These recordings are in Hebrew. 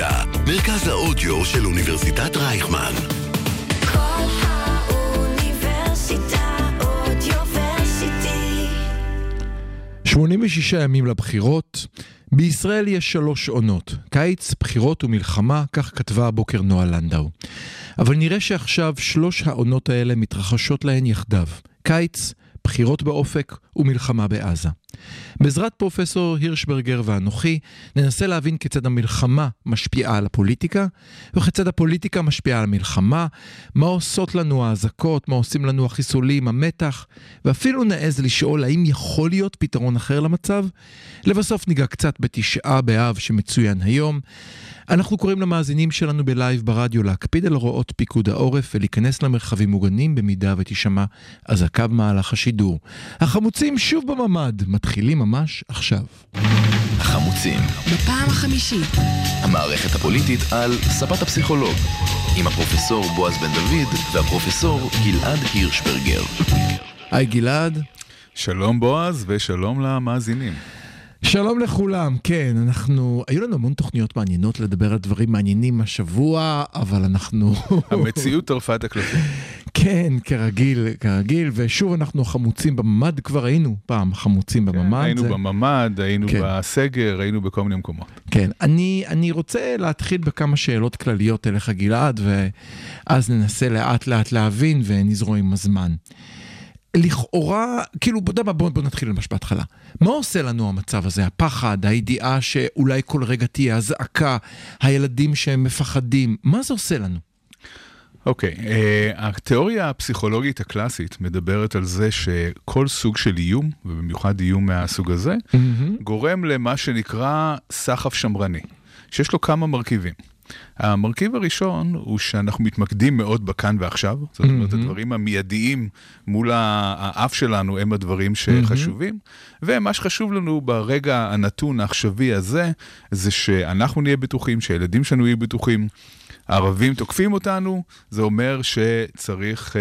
האוניברסיטה, מרכז האודיו של אוניברסיטת רייכמן. כל האוניברסיטה אודיוורסיטי. 86 ימים לבחירות. בישראל יש שלוש עונות, קיץ, בחירות ומלחמה, כך כתבה הבוקר נועה לנדאו. אבל נראה שעכשיו שלוש העונות האלה מתרחשות להן יחדיו. קיץ, בחירות באופק ומלחמה בעזה. בעזרת פרופסור הירשברגר ואנוכי, ננסה להבין כיצד המלחמה משפיעה על הפוליטיקה, וכיצד הפוליטיקה משפיעה על המלחמה, מה עושות לנו האזעקות, מה עושים לנו החיסולים, המתח, ואפילו נעז לשאול האם יכול להיות פתרון אחר למצב. לבסוף ניגע קצת בתשעה באב שמצוין היום. אנחנו קוראים למאזינים שלנו בלייב ברדיו להקפיד על הוראות פיקוד העורף ולהיכנס למרחבים מוגנים במידה ותישמע אזעקה במהלך השידור. החמוצים שוב בממ"ד, מתחילים ממש עכשיו. החמוצים, בפעם החמישית. המערכת הפוליטית על ספת הפסיכולוג, עם הפרופסור בועז בן דוד והפרופסור גלעד הירשברגר. היי גלעד. שלום בועז ושלום למאזינים. שלום לכולם, כן, אנחנו, היו לנו המון תוכניות מעניינות לדבר על דברים מעניינים השבוע, אבל אנחנו... המציאות טרפה את הקלפים. כן, כרגיל, כרגיל, ושוב אנחנו חמוצים בממ"ד, כבר היינו פעם חמוצים בממ"ד. היינו זה- בממ"ד, היינו כן. בסגר, היינו בכל מיני מקומות. כן, אני, אני רוצה להתחיל בכמה שאלות כלליות אליך גלעד, ואז ננסה לאט לאט להבין ונזרום עם הזמן. לכאורה, כאילו, בוא, בוא, בוא, בוא נתחיל ממש בהתחלה. מה עושה לנו המצב הזה? הפחד, הידיעה שאולי כל רגע תהיה אזעקה, הילדים שהם מפחדים, מה זה עושה לנו? אוקיי, אה, התיאוריה הפסיכולוגית הקלאסית מדברת על זה שכל סוג של איום, ובמיוחד איום מהסוג הזה, גורם למה שנקרא סחף שמרני, שיש לו כמה מרכיבים. המרכיב הראשון הוא שאנחנו מתמקדים מאוד בכאן ועכשיו, זאת אומרת, הדברים המיידיים מול האף שלנו הם הדברים שחשובים, ומה שחשוב לנו ברגע הנתון העכשווי הזה, זה שאנחנו נהיה בטוחים, שהילדים שלנו יהיו בטוחים. הערבים תוקפים אותנו, זה אומר שצריך אה,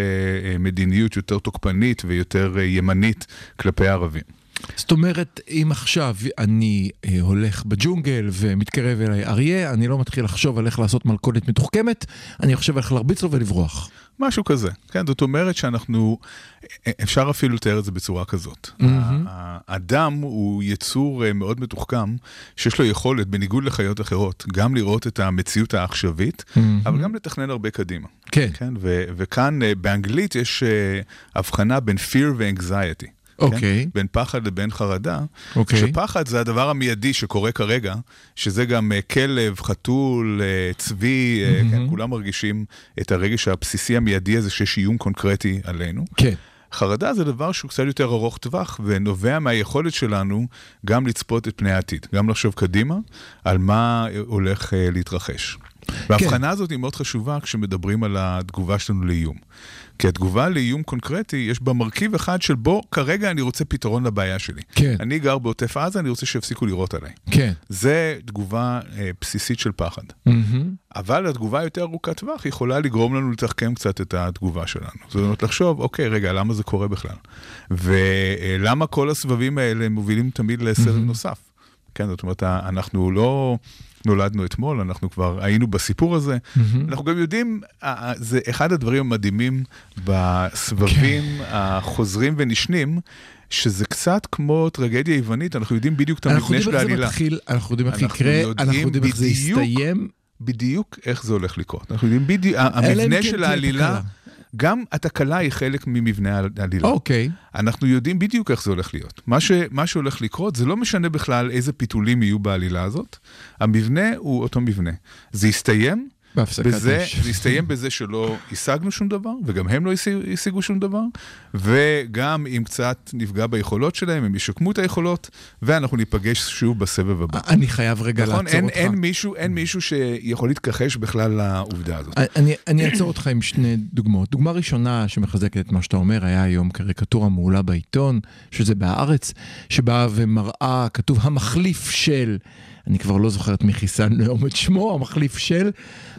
אה, מדיניות יותר תוקפנית ויותר אה, ימנית כלפי הערבים. זאת אומרת, אם עכשיו אני אה, הולך בג'ונגל ומתקרב אליי אריה, אני לא מתחיל לחשוב על איך לעשות מלכודת מתוחכמת, אני חושב על איך להרביץ לו ולברוח. משהו כזה, כן? זאת אומרת שאנחנו, אפשר אפילו לתאר את זה בצורה כזאת. האדם הוא יצור אה, מאוד מתוחכם, שיש לו יכולת, בניגוד לחיות אחרות, גם לראות את המציאות העכשווית, אבל גם לתכנן הרבה קדימה. כן. כן? ו- וכאן אה, באנגלית יש אה, הבחנה בין fear ו-anxiety. אוקיי. כן? בין פחד לבין חרדה. אוקיי. שפחד זה הדבר המיידי שקורה כרגע, שזה גם אה, כלב, חתול, אה, צבי, אה, כן? כולם מרגישים את הרגש הבסיסי המיידי הזה שיש איום קונקרטי עלינו. כן. חרדה זה דבר שהוא קצת יותר ארוך טווח, ונובע מהיכולת שלנו גם לצפות את פני העתיד, גם לחשוב קדימה על מה הולך להתרחש. וההבחנה הזאת היא מאוד חשובה כשמדברים על התגובה שלנו לאיום. כי התגובה לאיום קונקרטי, יש בה מרכיב אחד של בוא, כרגע אני רוצה פתרון לבעיה שלי. כן. אני גר בעוטף עזה, אני רוצה שיפסיקו לירות עליי. כן. זה תגובה אה, בסיסית של פחד. מהמם. אבל התגובה היותר ארוכת טווח יכולה לגרום לנו לתחכם קצת את התגובה שלנו. זאת אומרת, לחשוב, אוקיי, רגע, למה זה קורה בכלל? ולמה כל הסבבים האלה מובילים תמיד לסבב נוסף? כן, זאת אומרת, אנחנו לא נולדנו אתמול, אנחנו כבר היינו בסיפור הזה. אנחנו גם יודעים, זה אחד הדברים המדהימים בסבבים החוזרים ונשנים. שזה קצת כמו טרגדיה יוונית, אנחנו יודעים בדיוק את אנחנו המבנה יודעים של איך זה העלילה. מתחיל, אנחנו יודעים איך אנחנו יקרה, יודעים אנחנו יודעים איך זה בדיוק יסתיים. בדיוק איך זה הולך לקרות. אנחנו יודעים בדיוק, המבנה כן של העלילה. גם התקלה היא חלק ממבנה העלילה. אוקיי. אנחנו יודעים בדיוק איך זה הולך להיות. מה, ש, מה שהולך לקרות, זה לא משנה בכלל איזה פיתולים יהיו בעלילה הזאת, המבנה הוא אותו מבנה. זה יסתיים בזה, אש. זה יסתיים בזה שלא השגנו שום דבר, וגם הם לא השיג- השיגו שום דבר, וגם אם קצת נפגע ביכולות שלהם, הם ישקמו את היכולות, ואנחנו ניפגש שוב בסבב הבא. אני חייב רגע נכון? לעצור אין, אותך. אין, מישהו, אין מישהו שיכול להתכחש בכלל לעובדה הזאת. אני, אני אעצור אותך עם שני דוגמאות. דוגמה ראשונה שמחזקת את מה שאתה אומר, היה היום קריקטורה מעולה בעיתון, שזה בהארץ, שבאה ומראה, כתוב המחליף של, אני כבר לא זוכר את מי חיסלנו היום את שמו, המחליף של,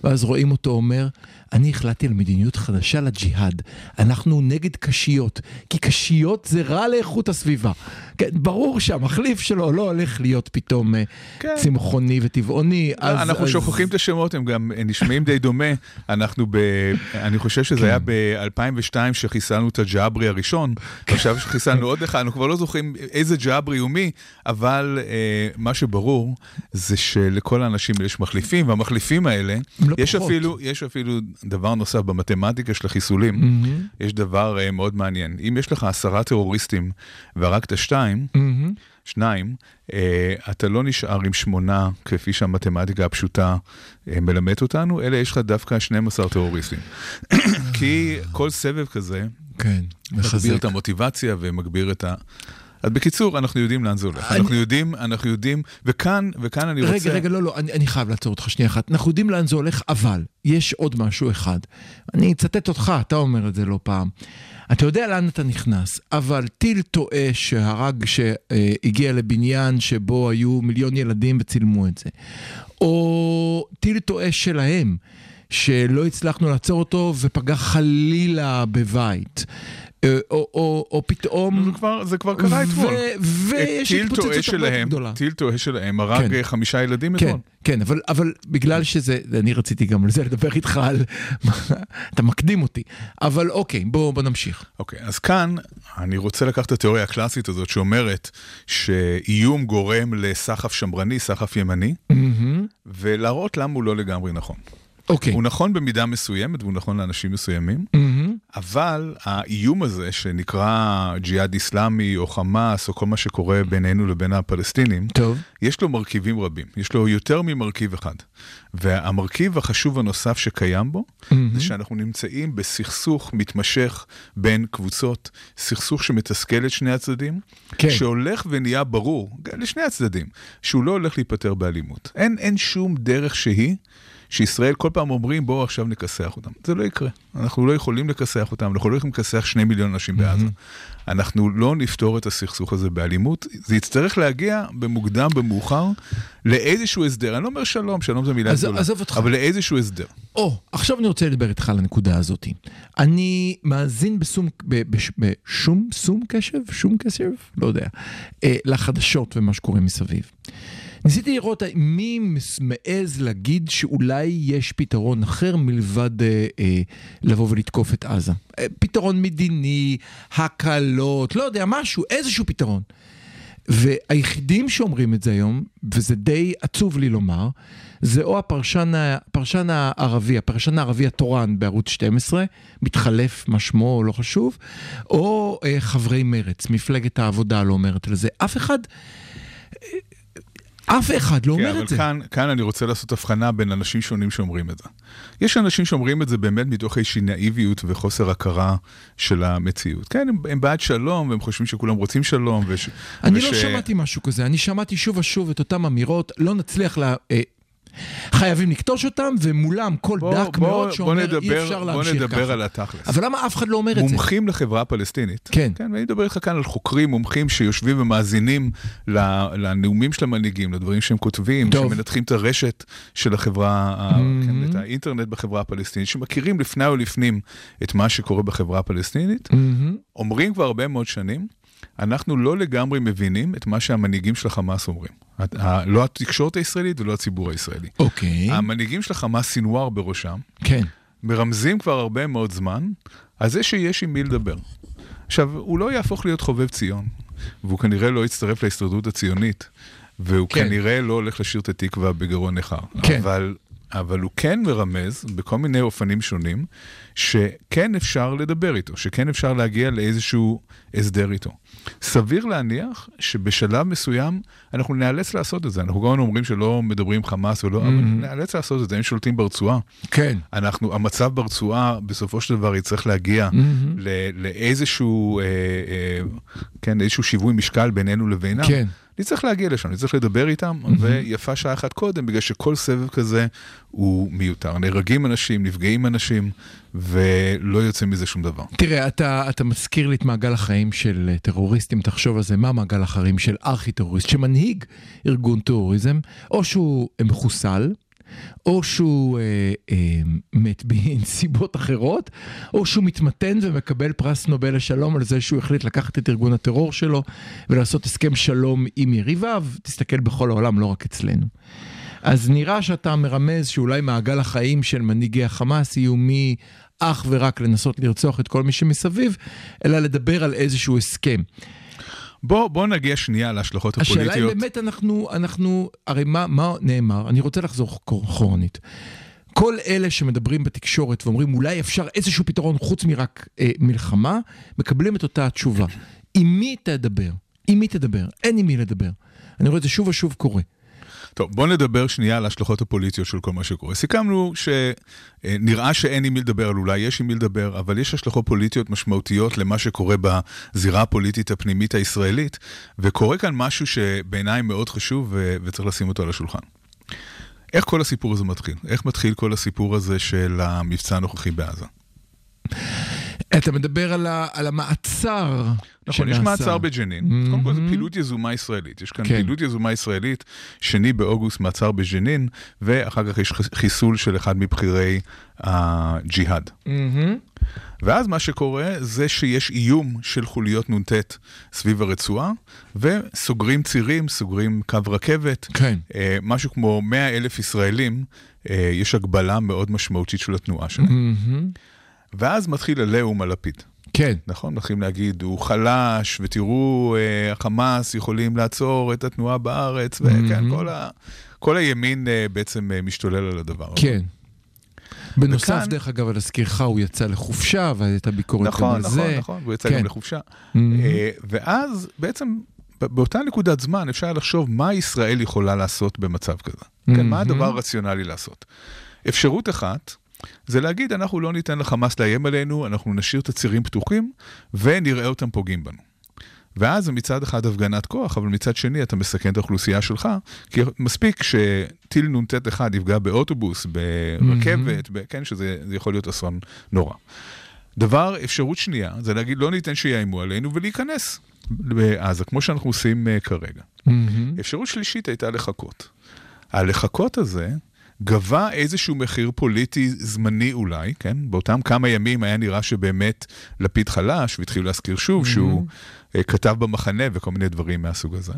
ואז רואים אותו אומר, אני החלטתי על מדיניות חדשה לג'יהאד. אנחנו נגד קשיות, כי קשיות זה רע לאיכות הסביבה. כן, ברור שהמחליף שלו לא הולך להיות פתאום אה, כן. צמחוני וטבעוני. אז- אנחנו אז- שוכחים את השמות, הם גם נשמעים די דומה. אנחנו ב... אני חושב שזה כן. היה ב-2002 שחיסלנו את הג'אברי הראשון, ועכשיו שחיסלנו עוד אחד, אנחנו כבר לא זוכרים איזה ג'אברי הוא מי, אבל אה, מה שברור זה שלכל האנשים יש מחליפים, והמחליפים האלה, לא יש פחות. אפילו, יש אפילו דבר נוסף במתמטיקה של החיסולים, מהמם, יש דבר אה, מאוד מעניין. אם יש לך עשרה טרוריסטים והרגת שתיים, מהמם. שניים, אה, אתה לא נשאר עם שמונה, כפי שהמתמטיקה הפשוטה אה, מלמדת אותנו, אלא יש לך דווקא 12 טרוריסטים. כי כל סבב כזה כן, מגביר מחזק. את המוטיבציה ומגביר את ה... אז בקיצור, אנחנו יודעים לאן זה הולך. אני- אנחנו יודעים, אנחנו יודעים, וכאן, וכאן אני רוצה... רגע, רגע, לא, לא, אני, אני חייב לעצור אותך שנייה אחת. אנחנו יודעים לאן זה הולך, אבל יש עוד משהו אחד. אני אצטט אותך, אתה אומר את זה לא פעם. אתה יודע לאן אתה נכנס, אבל טיל טועה שהרג, שהגיע לבניין שבו היו מיליון ילדים וצילמו את זה. או טיל טועה שלהם, שלא הצלחנו לעצור אותו ופגע חלילה בבית. אה, או, או, או פתאום... זה כבר, זה כבר קרה אתמול. ו- ויש טיל התפוצצות טועה הרבה יותר שלהם, גדולה. טיל טועה שלהם הרג כן. חמישה ילדים כן, אתמול. כן, אבל, אבל בגלל שזה, אני רציתי גם על זה לדבר איתך על, אתה מקדים אותי, אבל אוקיי, בוא, בוא נמשיך. אוקיי, אז כאן אני רוצה לקחת את התיאוריה הקלאסית הזאת שאומרת שאיום גורם לסחף שמרני, סחף ימני, ולהראות למה הוא לא לגמרי נכון. אוקיי. הוא נכון במידה מסוימת והוא נכון לאנשים מסוימים, מהמם. אבל האיום הזה שנקרא ג'יהאד איסלאמי או חמאס או כל מה שקורה בינינו לבין הפלסטינים, טוב. יש לו מרכיבים רבים, יש לו יותר ממרכיב אחד. והמרכיב החשוב הנוסף שקיים בו, זה שאנחנו נמצאים בסכסוך מתמשך בין קבוצות, סכסוך שמתסכל את שני הצדדים, כן. שהולך ונהיה ברור, לשני הצדדים, שהוא לא הולך להיפטר באלימות. אין, אין שום דרך שהיא. שישראל כל פעם אומרים בואו עכשיו נכסח אותם. זה לא יקרה. אנחנו לא יכולים לכסח אותם, אנחנו לא יכולים לכסח שני מיליון אנשים בעזה. אנחנו לא נפתור את הסכסוך הזה באלימות, זה יצטרך להגיע במוקדם, במאוחר, לאיזשהו הסדר. אני לא אומר שלום, שלום זו מילה אז- גדולה, עזוב אותך. אבל לאיזשהו הסדר. או, עכשיו אני רוצה לדבר איתך על הנקודה הזאת. אני מאזין בשום, בש- בשום, שום קשב? שום קשב? לא יודע. אה, לחדשות ומה שקורה מסביב. ניסיתי לראות מי מעז להגיד שאולי יש פתרון אחר מלבד אה, אה, לבוא ולתקוף את עזה. אה, פתרון מדיני, הקלות, לא יודע, משהו, איזשהו פתרון. והיחידים שאומרים את זה היום, וזה די עצוב לי לומר, זה או הפרשן, הפרשן הערבי, הפרשן הערבי התורן בערוץ 12, מתחלף מה שמו, לא חשוב, או אה, חברי מרץ, מפלגת העבודה לא אומרת על זה. אף אחד, אה, אף אחד לא כן, אומר אבל את זה. כאן, כאן אני רוצה לעשות הבחנה בין אנשים שונים שאומרים את זה. יש אנשים שאומרים את זה באמת מתוך איזושהי נאיביות וחוסר הכרה של המציאות. כן, הם, הם בעד שלום, והם חושבים שכולם רוצים שלום. וש, אני וש... לא שמעתי משהו כזה, אני שמעתי שוב ושוב את אותן אמירות, לא נצליח לה... אה, חייבים לקטוש אותם, ומולם קול בוא, דק בוא, מאוד בוא שאומר אי נדבר, אפשר בוא להמשיך נדבר ככה. על התכלס. אבל למה אף אחד לא אומר את זה? מומחים לחברה הפלסטינית. כן. כן, ואני מדבר איתך כאן על חוקרים, מומחים שיושבים ומאזינים לנאומים של המנהיגים, לדברים שהם כותבים, טוב. שמנתחים את הרשת של החברה, ה- כן, את האינטרנט בחברה הפלסטינית, שמכירים לפני ולפנים את מה שקורה בחברה הפלסטינית, מהמם. אומרים כבר הרבה מאוד שנים, אנחנו לא לגמרי מבינים את מה שהמנהיגים של החמאס אומרים. לא התקשורת הישראלית ולא הציבור הישראלי. אוקיי, המנהיגים של החמאס, סינואר בראשם, כן. מרמזים כבר הרבה מאוד זמן על זה שיש עם מי לדבר. עכשיו, הוא לא יהפוך להיות חובב ציון, והוא כנראה לא יצטרף להסתדרות הציונית, והוא כן. כן. כנראה לא הולך לשיר את התקווה בגרון ניכר. כן. אבל, אבל הוא כן מרמז, בכל מיני אופנים שונים, שכן אפשר לדבר איתו, שכן אפשר להגיע לאיזשהו הסדר איתו. סביר להניח שבשלב מסוים אנחנו ניאלץ לעשות את זה. אנחנו גם אומרים שלא מדברים חמאס ולא, אבל ניאלץ לעשות את זה, הם שולטים ברצועה. כן. אנחנו, המצב ברצועה, בסופו של דבר יצטרך להגיע ל- לאיזשהו, אה, אה, כן, איזשהו שיווי משקל בינינו לבינם. כן. נצטרך להגיע לשם, נצטרך לדבר איתם, ויפה שעה אחת קודם, בגלל שכל סבב כזה הוא מיותר. נהרגים אנשים, נפגעים אנשים, ולא יוצא מזה שום דבר. תראה, אתה, אתה מזכיר לי את מעגל החיים של אה, טרוריסטים, תחשוב על זה, מה מעגל החיים של ארכי-טרוריסט, שמנהיג ארגון טרוריזם, או שהוא מחוסל, או שהוא אה, אה, מת בנסיבות אחרות, או שהוא מתמתן ומקבל פרס נובל לשלום על זה שהוא החליט לקחת את ארגון הטרור שלו ולעשות הסכם שלום עם יריביו, תסתכל בכל העולם, לא רק אצלנו. אז נראה שאתה מרמז שאולי מעגל החיים של מנהיגי החמאס יהיו מי אך ורק לנסות לרצוח את כל מי שמסביב, אלא לדבר על איזשהו הסכם. בוא, בוא נגיע שנייה להשלכות השאלה הפוליטיות. אם באמת אנחנו, אנחנו, הרי מה, מה נאמר? אני רוצה לחזור אחורנית. כל אלה שמדברים בתקשורת ואומרים אולי אפשר איזשהו פתרון חוץ מרק אה, מלחמה, מקבלים את אותה התשובה. עם מי תדבר? עם מי תדבר? אין עם מי לדבר. אני רואה את זה שוב ושוב קורה. טוב, בוא נדבר שנייה על ההשלכות הפוליטיות של כל מה שקורה. סיכמנו שנראה שאין עם מי לדבר, אולי יש עם מי לדבר, אבל יש השלכות פוליטיות משמעותיות למה שקורה בזירה הפוליטית הפנימית הישראלית, וקורה כאן משהו שבעיניי מאוד חשוב ו- וצריך לשים אותו על השולחן. איך כל הסיפור הזה מתחיל? איך מתחיל כל הסיפור הזה של המבצע הנוכחי בעזה? אתה מדבר על, ה, על המעצר נכון, יש שנעשה. מעצר בג'נין. Mhm. קודם כל זו פעילות יזומה ישראלית. יש כאן כן. פעילות יזומה ישראלית, שני באוגוסט מעצר בג'נין, ואחר כך יש חיסול של אחד מבכירי הג'יהאד. מהמם. ואז מה שקורה זה שיש איום של חוליות נ"ט סביב הרצועה, וסוגרים צירים, סוגרים קו רכבת. כן. אה, משהו כמו 100 אלף ישראלים, אה, יש הגבלה מאוד משמעותית של התנועה שלהם. מהמם. ואז מתחיל עליהום על לפיד. כן. נכון? מתחילים להגיד, הוא חלש, ותראו, אה, החמאס יכולים לעצור את התנועה בארץ, וכן, Mhm. כל, ה, כל הימין אה, בעצם אה, משתולל על הדבר הזה. כן. בנוסף, וכאן- דרך אגב, להזכירך, הוא יצא לחופשה, והייתה ביקורת גם נכון, על נכון, זה. נכון, והוא יצא כן. גם לחופשה. מהמם. אה, ואז בעצם, באותה נקודת זמן אפשר לחשוב מה ישראל יכולה לעשות במצב כזה. כן, מה. הדבר הרציונלי לעשות? אפשרות אחת, זה להגיד, אנחנו לא ניתן לחמאס לאיים עלינו, אנחנו נשאיר את הצירים פתוחים, ונראה אותם פוגעים בנו. ואז זה מצד אחד הפגנת כוח, אבל מצד שני אתה מסכן את האוכלוסייה שלך, כי מספיק שטיל נ"ט אחד יפגע באוטובוס, ברכבת, ב- כן, שזה זה יכול להיות אסון נורא. דבר, אפשרות שנייה, זה להגיד, לא ניתן שיאיימו עלינו ולהיכנס בעזה, כמו שאנחנו עושים uh, כרגע. מהמם. אפשרות שלישית הייתה לחכות. הלחכות הזה גבה איזשהו מחיר פוליטי זמני אולי, כן? באותם כמה ימים היה נראה שבאמת לפיד חלש, והתחילו להזכיר שוב שהוא אה, כתב במחנה וכל מיני דברים מהסוג הזה.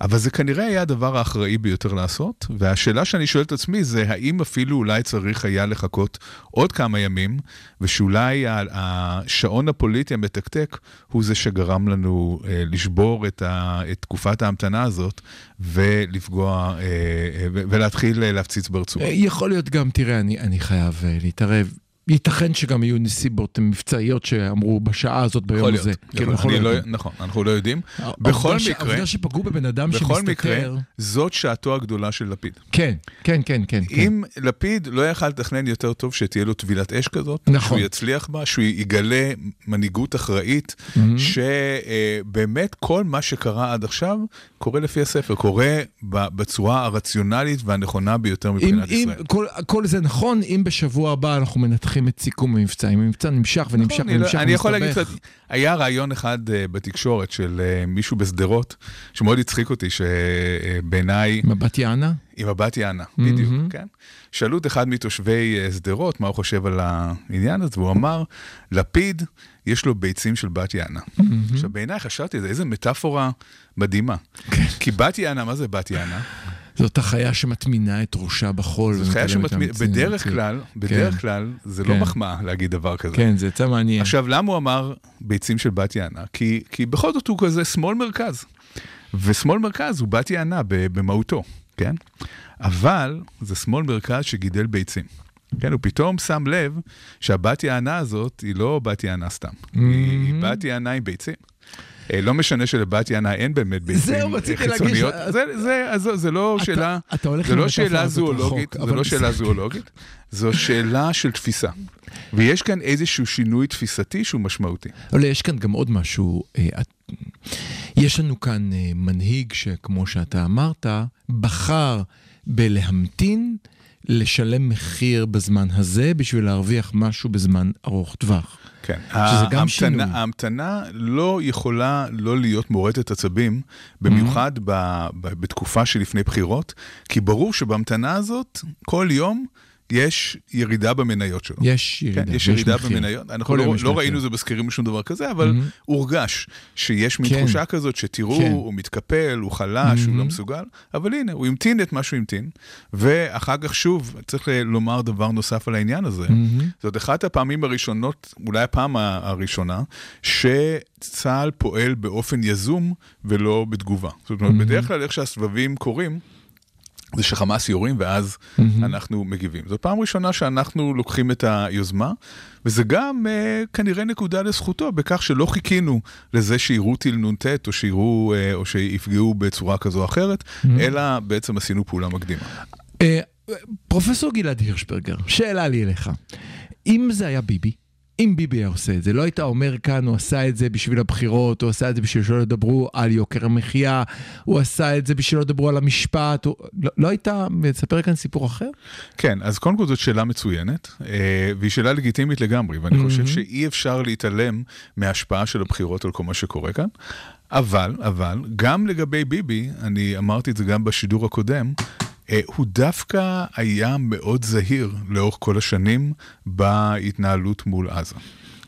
אבל זה כנראה היה הדבר האחראי ביותר לעשות, והשאלה שאני שואל את עצמי זה האם אפילו אולי צריך היה לחכות עוד כמה ימים, ושאולי השעון הפוליטי המתקתק הוא זה שגרם לנו אה, לשבור את, ה, את תקופת ההמתנה הזאת, ולפגוע, אה, אה, ולהתחיל אה, להפציץ ברצועה. אה, יכול להיות גם, תראה, אני, אני חייב להתערב. ייתכן שגם יהיו נסיבות מבצעיות שאמרו בשעה הזאת ביום יכול הזה. להיות, כן, יכול- אנחנו אני לא יודעים. נכון, אנחנו לא יודעים. העובדה בכל ש- מקרה, העובדה שפגעו בבן אדם בכל שמסתתר. מקרה, זאת שעתו הגדולה של לפיד. כן, כן, כן, כן. כן. אם לפיד לא יכל לתכנן יותר טוב שתהיה לו טבילת אש כזאת, נכון. שהוא יצליח בה, שהוא יגלה מנהיגות אחראית, מהמם. שבאמת כל מה שקרה עד עכשיו קורה לפי הספר, קורה בצורה הרציונלית והנכונה ביותר אם, מבחינת אם ישראל. כל, כל זה נכון, אם בשבוע הבא אנחנו מנתחים את סיכום המבצע, אם המבצע נמשך ונמשך נכון, אני לא- ונמשך אני יכול להגיד. לך, היה רעיון אחד אה, בתקשורת של אה, מישהו בשדרות, שמאוד הצחיק אותי, שבעיניי, מבט יענה? עם הבת יענה, מהמם. בדיוק, כן? שאלו את אחד מתושבי אה, שדרות מה הוא חושב על העניין הזה, והוא אמר, לפיד, יש לו ביצים של בת יענה. עכשיו, בעיניי חשבתי, זה איזה מטאפורה מדהימה. כן. כי בת יענה, מה זה בת יענה? זאת החיה שמטמינה את ראשה בחול. זאת חיה מהמציאות. בדרך כלל, בדרך כלל, זה לא כן. מחמאה להגיד דבר כזה. כן, זה יצא מעניין. עכשיו, למה הוא אמר ביצים של בת יענה? כי, בכל זאת הוא כזה שמאל מרכז. ושמאל מרכז הוא בת יענה במהותו, כן? אבל זה שמאל מרכז שגידל ביצים. כן, הוא פתאום שם לב שהבת יענה הזאת היא לא בת יענה סתם. היא, היא בת יענה עם ביצים. אה, לא משנה שלבת יענה אין באמת זהו, אה, רציתי להגיד חיצוניות. ש- זה, זה, אז זה, זה לא שאלה, זה לא שאלה זואולוגית, זה לא שאלה. זואולוגית, זו שאלה של תפיסה. ויש כאן איזשהו שינוי תפיסתי שהוא משמעותי. אבל יש כאן גם עוד משהו. אה, יש לנו כאן מנהיג שכמו שאתה אמרת, בחר בלהמתין לשלם מחיר בזמן הזה בשביל להרוויח משהו בזמן ארוך טווח. כן. שזה גם שינוי. ההמתנה לא יכולה לא להיות מורטת עצבים, במיוחד ב, ב, בתקופה שלפני בחירות, כי ברור שבהמתנה הזאת, כל יום יש ירידה במניות שלו. יש ירידה, כן, יש ירידה מחיר. במניות. אנחנו לא, לא. ראינו זה בסקרים ושום דבר כזה, אבל הורגש שיש מין כן. תחושה כזאת שתראו, כן. הוא מתקפל, הוא חלש, הוא לא מסוגל, אבל הנה, הוא המתין את מה שהוא המתין, ואחר כך שוב, צריך לומר דבר נוסף על העניין הזה. זאת אחת הפעמים הראשונות, אולי הפעם הראשונה, שצה"ל פועל באופן יזום ולא בתגובה. זאת אומרת, בדרך כלל איך שהסבבים קורים, זה שחמאס יורים ואז אנחנו מגיבים. זו פעם ראשונה שאנחנו לוקחים את היוזמה, וזה גם אה, כנראה נקודה לזכותו, בכך שלא חיכינו לזה שיראו טיל נ"ט או שיראו, אה, או שיפגעו בצורה כזו או אחרת, אלא בעצם עשינו פעולה מקדימה. אה, פרופסור גלעד הירשברגר, שאלה לי אליך. אם זה היה ביבי, אם ביבי היה עושה את זה, לא היית אומר כאן, הוא עשה את זה בשביל הבחירות, הוא עשה את זה בשביל שלא ידברו על יוקר המחיה, הוא עשה את זה בשביל שלא ידברו על המשפט, הוא... לא, לא היית מספר כאן סיפור אחר? כן, אז קודם כל זאת שאלה מצוינת, אה, והיא שאלה לגיטימית לגמרי, ואני חושב שאי אפשר להתעלם מההשפעה של הבחירות על כל מה שקורה כאן. אבל, אבל, גם לגבי ביבי, אני אמרתי את זה גם בשידור הקודם, הוא דווקא היה מאוד זהיר לאורך כל השנים בהתנהלות מול עזה.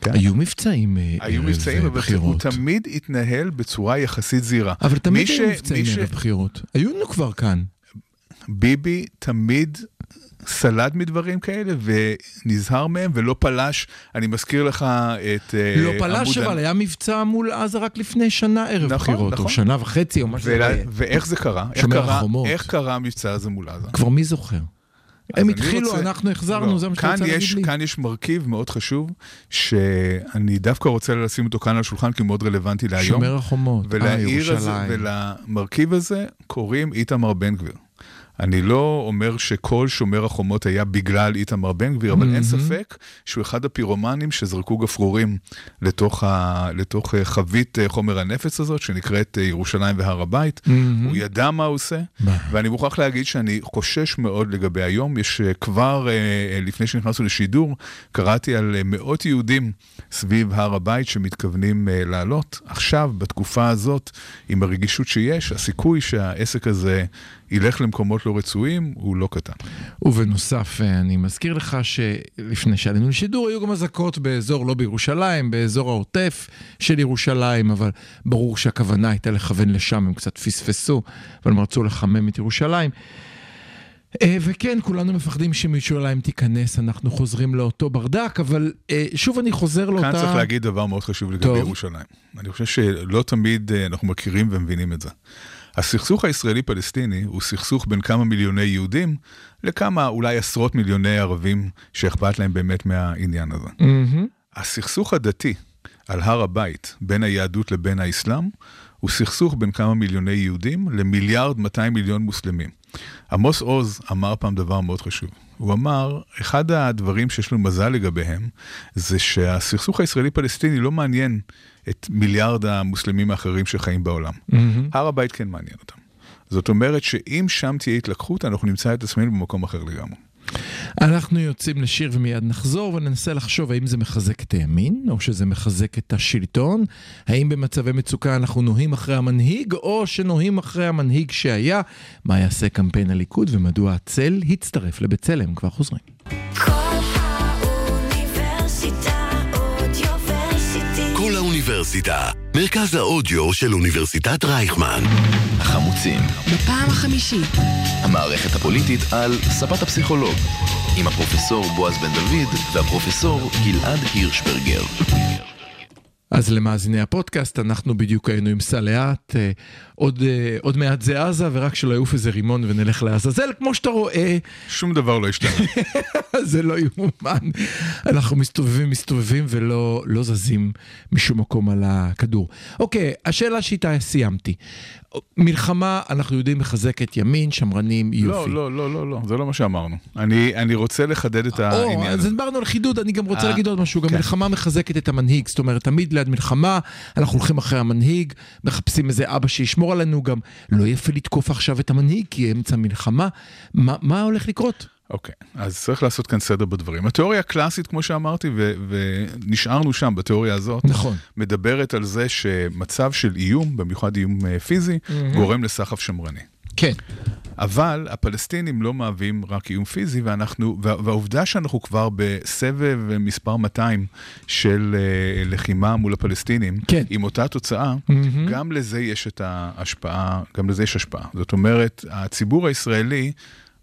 כן? היו מבצעים אה, היו ערב, מבצעים, אה, אבל הוא. תמיד התנהל בצורה יחסית זהירה. אבל תמיד מי היו ש- מבצעים מי ש- ערב בחירות. היו לנו כבר כאן. ביבי תמיד סלד מדברים כאלה ונזהר מהם ולא פלש. אני מזכיר לך את אה, לא פלש, עמוד אבל היה מבצע מול עזה רק לפני שנה ערב נכון, בחירות, או נכון. שנה וחצי, או לא ולה- יהיה. ואיך זה קרה? איך שומר קרה- החומות. איך קרה המבצע הזה מול עזה? כבר מי זוכר? הם התחילו, רוצה- אנחנו החזרנו, לא, זה מה שאתה רוצה להגיד יש- לי? כאן יש מרכיב מאוד חשוב, שאני דווקא רוצה לשים אותו כאן על השולחן, כי הוא מאוד רלוונטי להיום. שומר החומות, אה, ירושלים. ולמרכיב הזה קוראים איתמר בן גביר. אני לא אומר שכל שומר החומות היה בגלל איתמר בן גביר, אבל אין ספק שהוא אחד הפירומנים שזרקו גפרורים לתוך, ה, לתוך אה, חבית אה, חומר הנפץ הזאת, שנקראת אה, ירושלים והר הבית. הוא ידע מה הוא עושה? ואני מוכרח להגיד שאני חושש מאוד לגבי היום. יש כבר, לפני שנכנסנו לשידור, קראתי על מאות יהודים סביב הר הבית שמתכוונים לעלות. עכשיו, בתקופה הזאת, עם הרגישות שיש, הסיכוי שהעסק הזה ילך למקומות לא רצויים הוא לא קטן. ובנוסף, אה, אני מזכיר לך שלפני שעלינו לשידור, היו גם אזעקות באזור, לא בירושלים, באזור העוטף של ירושלים, אבל ברור שהכוונה הייתה לכוון לשם, הם קצת פספסו, אבל הם רצו לחמם את ירושלים. אה, וכן, כולנו מפחדים שמירושלים תיכנס, אנחנו חוזרים לאותו ברדק, אבל אה, שוב אני חוזר לאותה... כאן צריך להגיד דבר מאוד חשוב לגבי טוב. ירושלים. אני חושב שלא תמיד אנחנו מכירים ומבינים את זה. הסכסוך הישראלי-פלסטיני הוא סכסוך בין כמה מיליוני יהודים לכמה אולי עשרות מיליוני ערבים שאכפת להם באמת מהעניין הזה. מהמם. הסכסוך הדתי על הר הבית בין היהדות לבין האסלאם הוא סכסוך בין כמה מיליוני יהודים למיליארד 200 מיליון מוסלמים. עמוס עוז אמר פעם דבר מאוד חשוב. הוא אמר, אחד הדברים שיש לנו מזל לגביהם, זה שהסכסוך הישראלי-פלסטיני לא מעניין את מיליארד המוסלמים האחרים שחיים בעולם. הר הבית כן מעניין אותם. זאת אומרת שאם שם תהיה התלקחות, אנחנו נמצא את עצמנו במקום אחר לגמרי. אנחנו יוצאים לשיר ומיד נחזור וננסה לחשוב האם זה מחזק את הימין או שזה מחזק את השלטון, האם במצבי מצוקה אנחנו נוהים אחרי המנהיג או שנוהים אחרי המנהיג שהיה, מה יעשה קמפיין הליכוד ומדוע הצל הצטרף לבצלם, כבר חוזרים. כל האוניברסיטה, מרכז האודיו של אוניברסיטת רייכמן. החמוצים, בפעם החמישית. המערכת הפוליטית על ספת הפסיכולוג, עם הפרופסור בועז בן דוד והפרופסור גלעד הירשברגר. אז למאזיני הפודקאסט, אנחנו בדיוק היינו עם סלעת, אה, עוד, אה, עוד מעט זה עזה, ורק שלא יעוף איזה רימון ונלך לעזאזל, כמו שאתה רואה, שום דבר לא השתנה. זה לא יאומן. אנחנו מסתובבים, מסתובבים ולא לא זזים משום מקום על הכדור. אוקיי, השאלה שאיתה סיימתי. מלחמה, אנחנו יודעים, מחזקת ימין, שמרנים, יופי. לא, לא, לא, לא, לא, זה לא מה שאמרנו. אני, אני רוצה לחדד את או, העניין אז הזה. דיברנו על חידוד, אני גם רוצה אה, להגיד עוד משהו, גם כן. מלחמה מחזקת את המנהיג, זאת אומרת, תמיד ליד מלחמה, אנחנו הולכים אחרי המנהיג, מחפשים איזה אבא שישמור עלינו, גם לא יפה לתקוף עכשיו את המנהיג, כי אמצע מלחמה, מה, מה הולך לקרות? אוקיי, אז צריך לעשות כאן סדר בדברים. התיאוריה הקלאסית, כמו שאמרתי, ו- ונשארנו שם בתיאוריה הזאת, נכון. מדברת על זה שמצב של איום, במיוחד איום אה, פיזי, גורם לסחף שמרני. כן. אבל הפלסטינים לא מהווים רק איום פיזי, ואנחנו, וה, והעובדה שאנחנו כבר בסבב מספר 200 של uh, לחימה מול הפלסטינים, כן. עם אותה תוצאה, מהמם. גם לזה יש את ההשפעה, גם לזה יש השפעה. זאת אומרת, הציבור הישראלי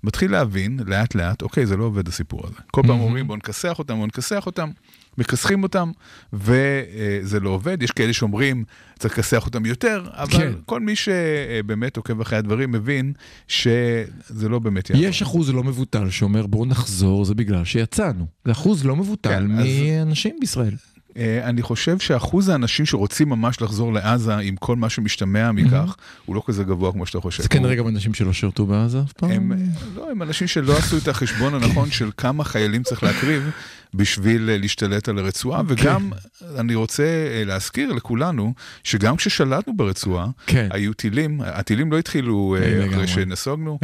מתחיל להבין לאט לאט, אוקיי, זה לא עובד הסיפור הזה. כל פעם אומרים בואו נכסח אותם, בואו נכסח אותם, מכסחים אותם, וזה לא עובד. יש כאלה שאומרים, צריך לכסח אותם יותר, אבל כן. כל מי שבאמת עוקב אחרי הדברים מבין שזה לא באמת יעבור. יש אחוז לא מבוטל שאומר בואו נחזור, זה בגלל שיצאנו. זה אחוז לא מבוטל כן, אז- מאנשים בישראל. אה, אני חושב שאחוז האנשים שרוצים ממש לחזור לעזה עם כל מה שמשתמע מכך, הוא לא כזה גבוה כמו שאתה חושב. זה כנראה גם אנשים שלא שירתו בעזה אף פעם. הם, לא, הם אנשים שלא עשו את החשבון הנכון של כמה חיילים צריך להקריב בשביל אה, להשתלט על הרצועה, וגם אני רוצה אה, להזכיר לכולנו, שגם כששלטנו ברצועה, כן. היו טילים, הטילים לא התחילו. אחרי שנסוגנו,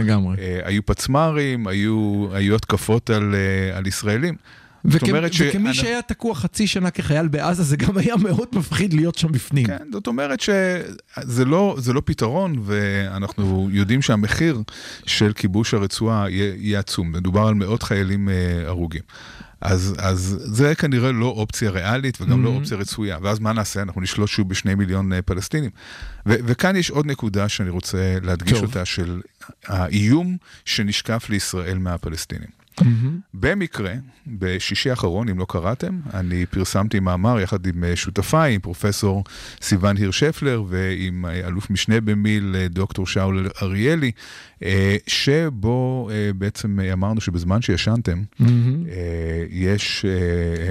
היו פצמ"רים, היו, התקפות על, על ישראלים. זאת וכ- אומרת וכמי שאנחנו- שהיה תקוע חצי שנה כחייל בעזה, זה גם היה מאוד מפחיד להיות שם בפנים. כן, זאת אומרת שזה לא, זה לא פתרון, ואנחנו יודעים שהמחיר של כיבוש הרצועה יהיה, יהיה עצום. מדובר על מאות חיילים אה, הרוגים. אז, אז זה כנראה לא אופציה ריאלית וגם mm-hmm. לא אופציה רצויה. ואז מה נעשה? אנחנו נשלוט שוב בשני מיליון אה, פלסטינים. ו- וכאן יש עוד נקודה שאני רוצה להדגיש טוב. אותה, של האיום שנשקף לישראל מהפלסטינים. מהמם. במקרה, בשישי האחרון, אם לא קראתם, אני פרסמתי מאמר יחד עם אה, שותפיי, עם פרופסור סיון הירשפלר ועם אה, אלוף משנה במיל אה, דוקטור שאול אריאלי, שבו בעצם אמרנו שבזמן שישנתם. אה, יש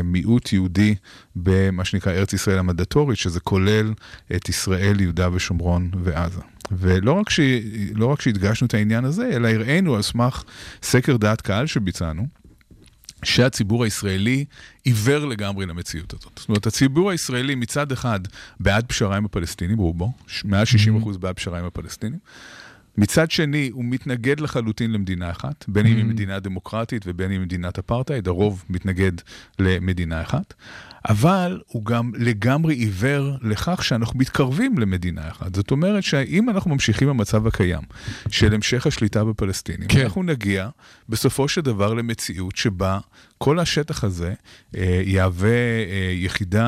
מיעוט יהודי במה שנקרא ארץ ישראל המנדטורית, שזה כולל את ישראל, יהודה ושומרון ועזה. ולא רק, ש... לא רק שהדגשנו את העניין הזה, אלא הראינו על סמך סקר דעת קהל שביצענו, שהציבור הישראלי עיוור לגמרי למציאות הזאת. זאת אומרת, הציבור הישראלי מצד אחד בעד פשרה עם הפלסטינים, רובו, מעל 60% בעד פשרה עם הפלסטינים. מצד שני, הוא מתנגד לחלוטין למדינה אחת, בין אם היא מדינה דמוקרטית ובין אם היא מדינת אפרטהייד, הרוב מתנגד למדינה אחת, אבל הוא גם לגמרי עיוור לכך שאנחנו מתקרבים למדינה אחת. זאת אומרת שאם אנחנו ממשיכים במצב הקיים של המשך השליטה בפלסטינים, כן. אנחנו נגיע בסופו של דבר למציאות שבה כל השטח הזה אה, יהווה אה, יחידה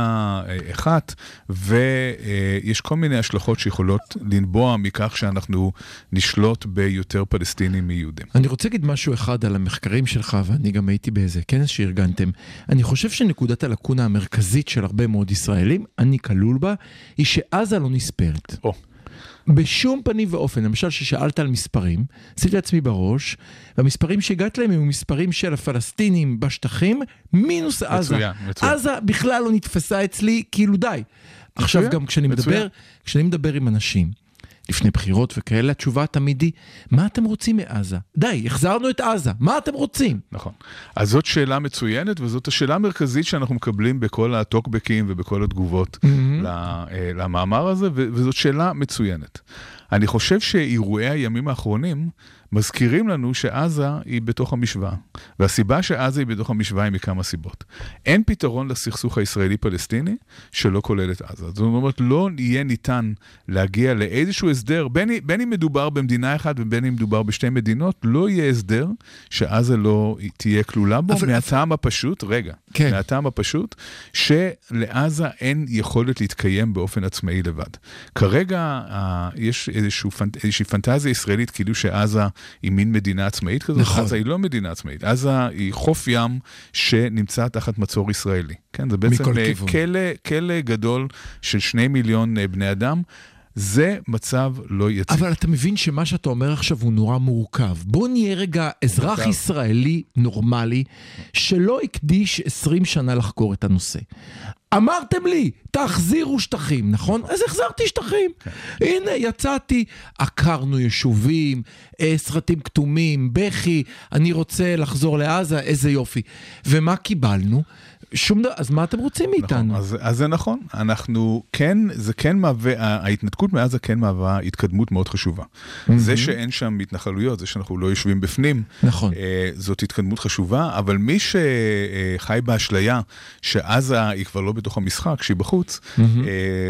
אה, אחת, ויש כל מיני השלכות שיכולות לנבוע מכך שאנחנו נשלוט ביותר פלסטינים מיהודים. אני רוצה להגיד משהו אחד על המחקרים שלך, ואני גם הייתי באיזה כנס שארגנתם. אני חושב שנקודת הלקונה המרכזית של הרבה מאוד ישראלים, אני כלול בה, היא שעזה לא נספרת. או, בשום פנים ואופן, למשל ששאלת על מספרים, עשיתי לעצמי בראש, והמספרים שהגעת להם הם מספרים של הפלסטינים בשטחים, מינוס עזה. מצוין, מצוין. עזה בכלל לא נתפסה אצלי, כאילו די. עכשיו גם כשאני מצוין. מדבר, כשאני מדבר עם אנשים, לפני בחירות וכאלה, התשובה תמיד היא, מה אתם רוצים מעזה? די, החזרנו את עזה, מה אתם רוצים? נכון. אז זאת שאלה מצוינת, וזאת השאלה המרכזית שאנחנו מקבלים בכל הטוקבקים ובכל התגובות ל- אה, למאמר הזה, וזאת שאלה מצוינת. אני חושב שאירועי הימים האחרונים מזכירים לנו שעזה היא בתוך המשוואה. והסיבה שעזה היא בתוך המשוואה היא מכמה סיבות. אין פתרון לסכסוך הישראלי-פלסטיני שלא כולל את עזה. זאת אומרת, לא יהיה ניתן להגיע לאיזשהו הסדר, בין, בין אם מדובר במדינה אחת ובין אם מדובר בשתי מדינות, לא יהיה הסדר שעזה לא תהיה כלולה בו, אבל- מהטעם הפשוט, רגע, כן. מהטעם הפשוט, שלעזה אין יכולת להתקיים באופן עצמאי לבד. כרגע יש איזשהו, פנט- איזושהי פנטזיה ישראלית כאילו שעזה היא מין מדינה עצמאית כזאת, נכון. עזה היא לא מדינה עצמאית, עזה היא חוף ים שנמצא תחת מצור ישראלי. כן, זה בעצם אה. כלא, כלא גדול של שני מיליון אה, בני אדם. זה מצב לא יציב. אבל אתה מבין שמה שאתה אומר עכשיו הוא נורא מורכב. בוא נהיה רגע אזרח מורכב. ישראלי נורמלי, שלא הקדיש 20 שנה לחקור את הנושא. אמרתם לי, תחזירו שטחים, נכון? אז החזרתי שטחים. הנה, יצאתי, עקרנו יישובים, אה, סרטים כתומים, בכי, אני רוצה לחזור לעזה, איזה יופי. ומה קיבלנו? שום דבר, אז מה אתם רוצים נכון, מאיתנו? אז, אז זה נכון, אנחנו כן, זה כן מהווה, ההתנתקות מעזה כן מהווה התקדמות מאוד חשובה. זה שאין שם התנחלויות, זה שאנחנו לא יושבים בפנים, נכון. אה, זאת התקדמות חשובה, אבל מי שחי באשליה שעזה היא כבר לא בתוך המשחק, שהיא בחוץ, אה,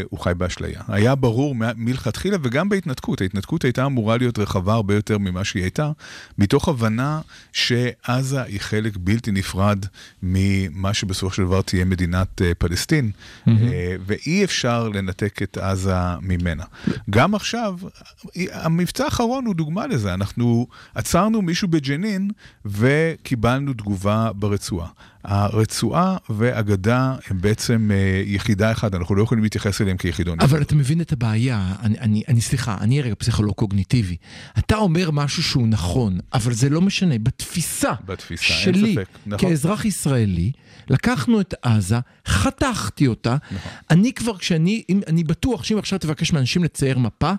הוא חי באשליה. היה ברור מלכתחילה וגם בהתנתקות, ההתנתקות הייתה אמורה להיות רחבה הרבה יותר ממה שהיא הייתה, מתוך הבנה שעזה היא חלק בלתי נפרד ממה שבסופו של דבר תהיה מדינת אה, פלסטין, אה, ואי אפשר לנתק את עזה ממנה. גם עכשיו, המבצע האחרון הוא דוגמה לזה, אנחנו עצרנו מישהו בג'נין וקיבלנו תגובה ברצועה. הרצועה והגדה הם בעצם אה, יחידה אחת, אנחנו לא יכולים להתייחס אליהם כיחידון. אבל אתה מבין את הבעיה, אני, אני, אני סליחה, אני רגע פסיכולוג קוגניטיבי. אתה אומר משהו שהוא נכון, אבל זה לא משנה. בתפיסה, בתפיסה, שלי, ספק, נכון. כאזרח ישראלי, לקחנו את עזה, חתכתי אותה. נכון. אני כבר, כשאני, אם- אני בטוח שאם עכשיו תבקש מאנשים לצייר מפה,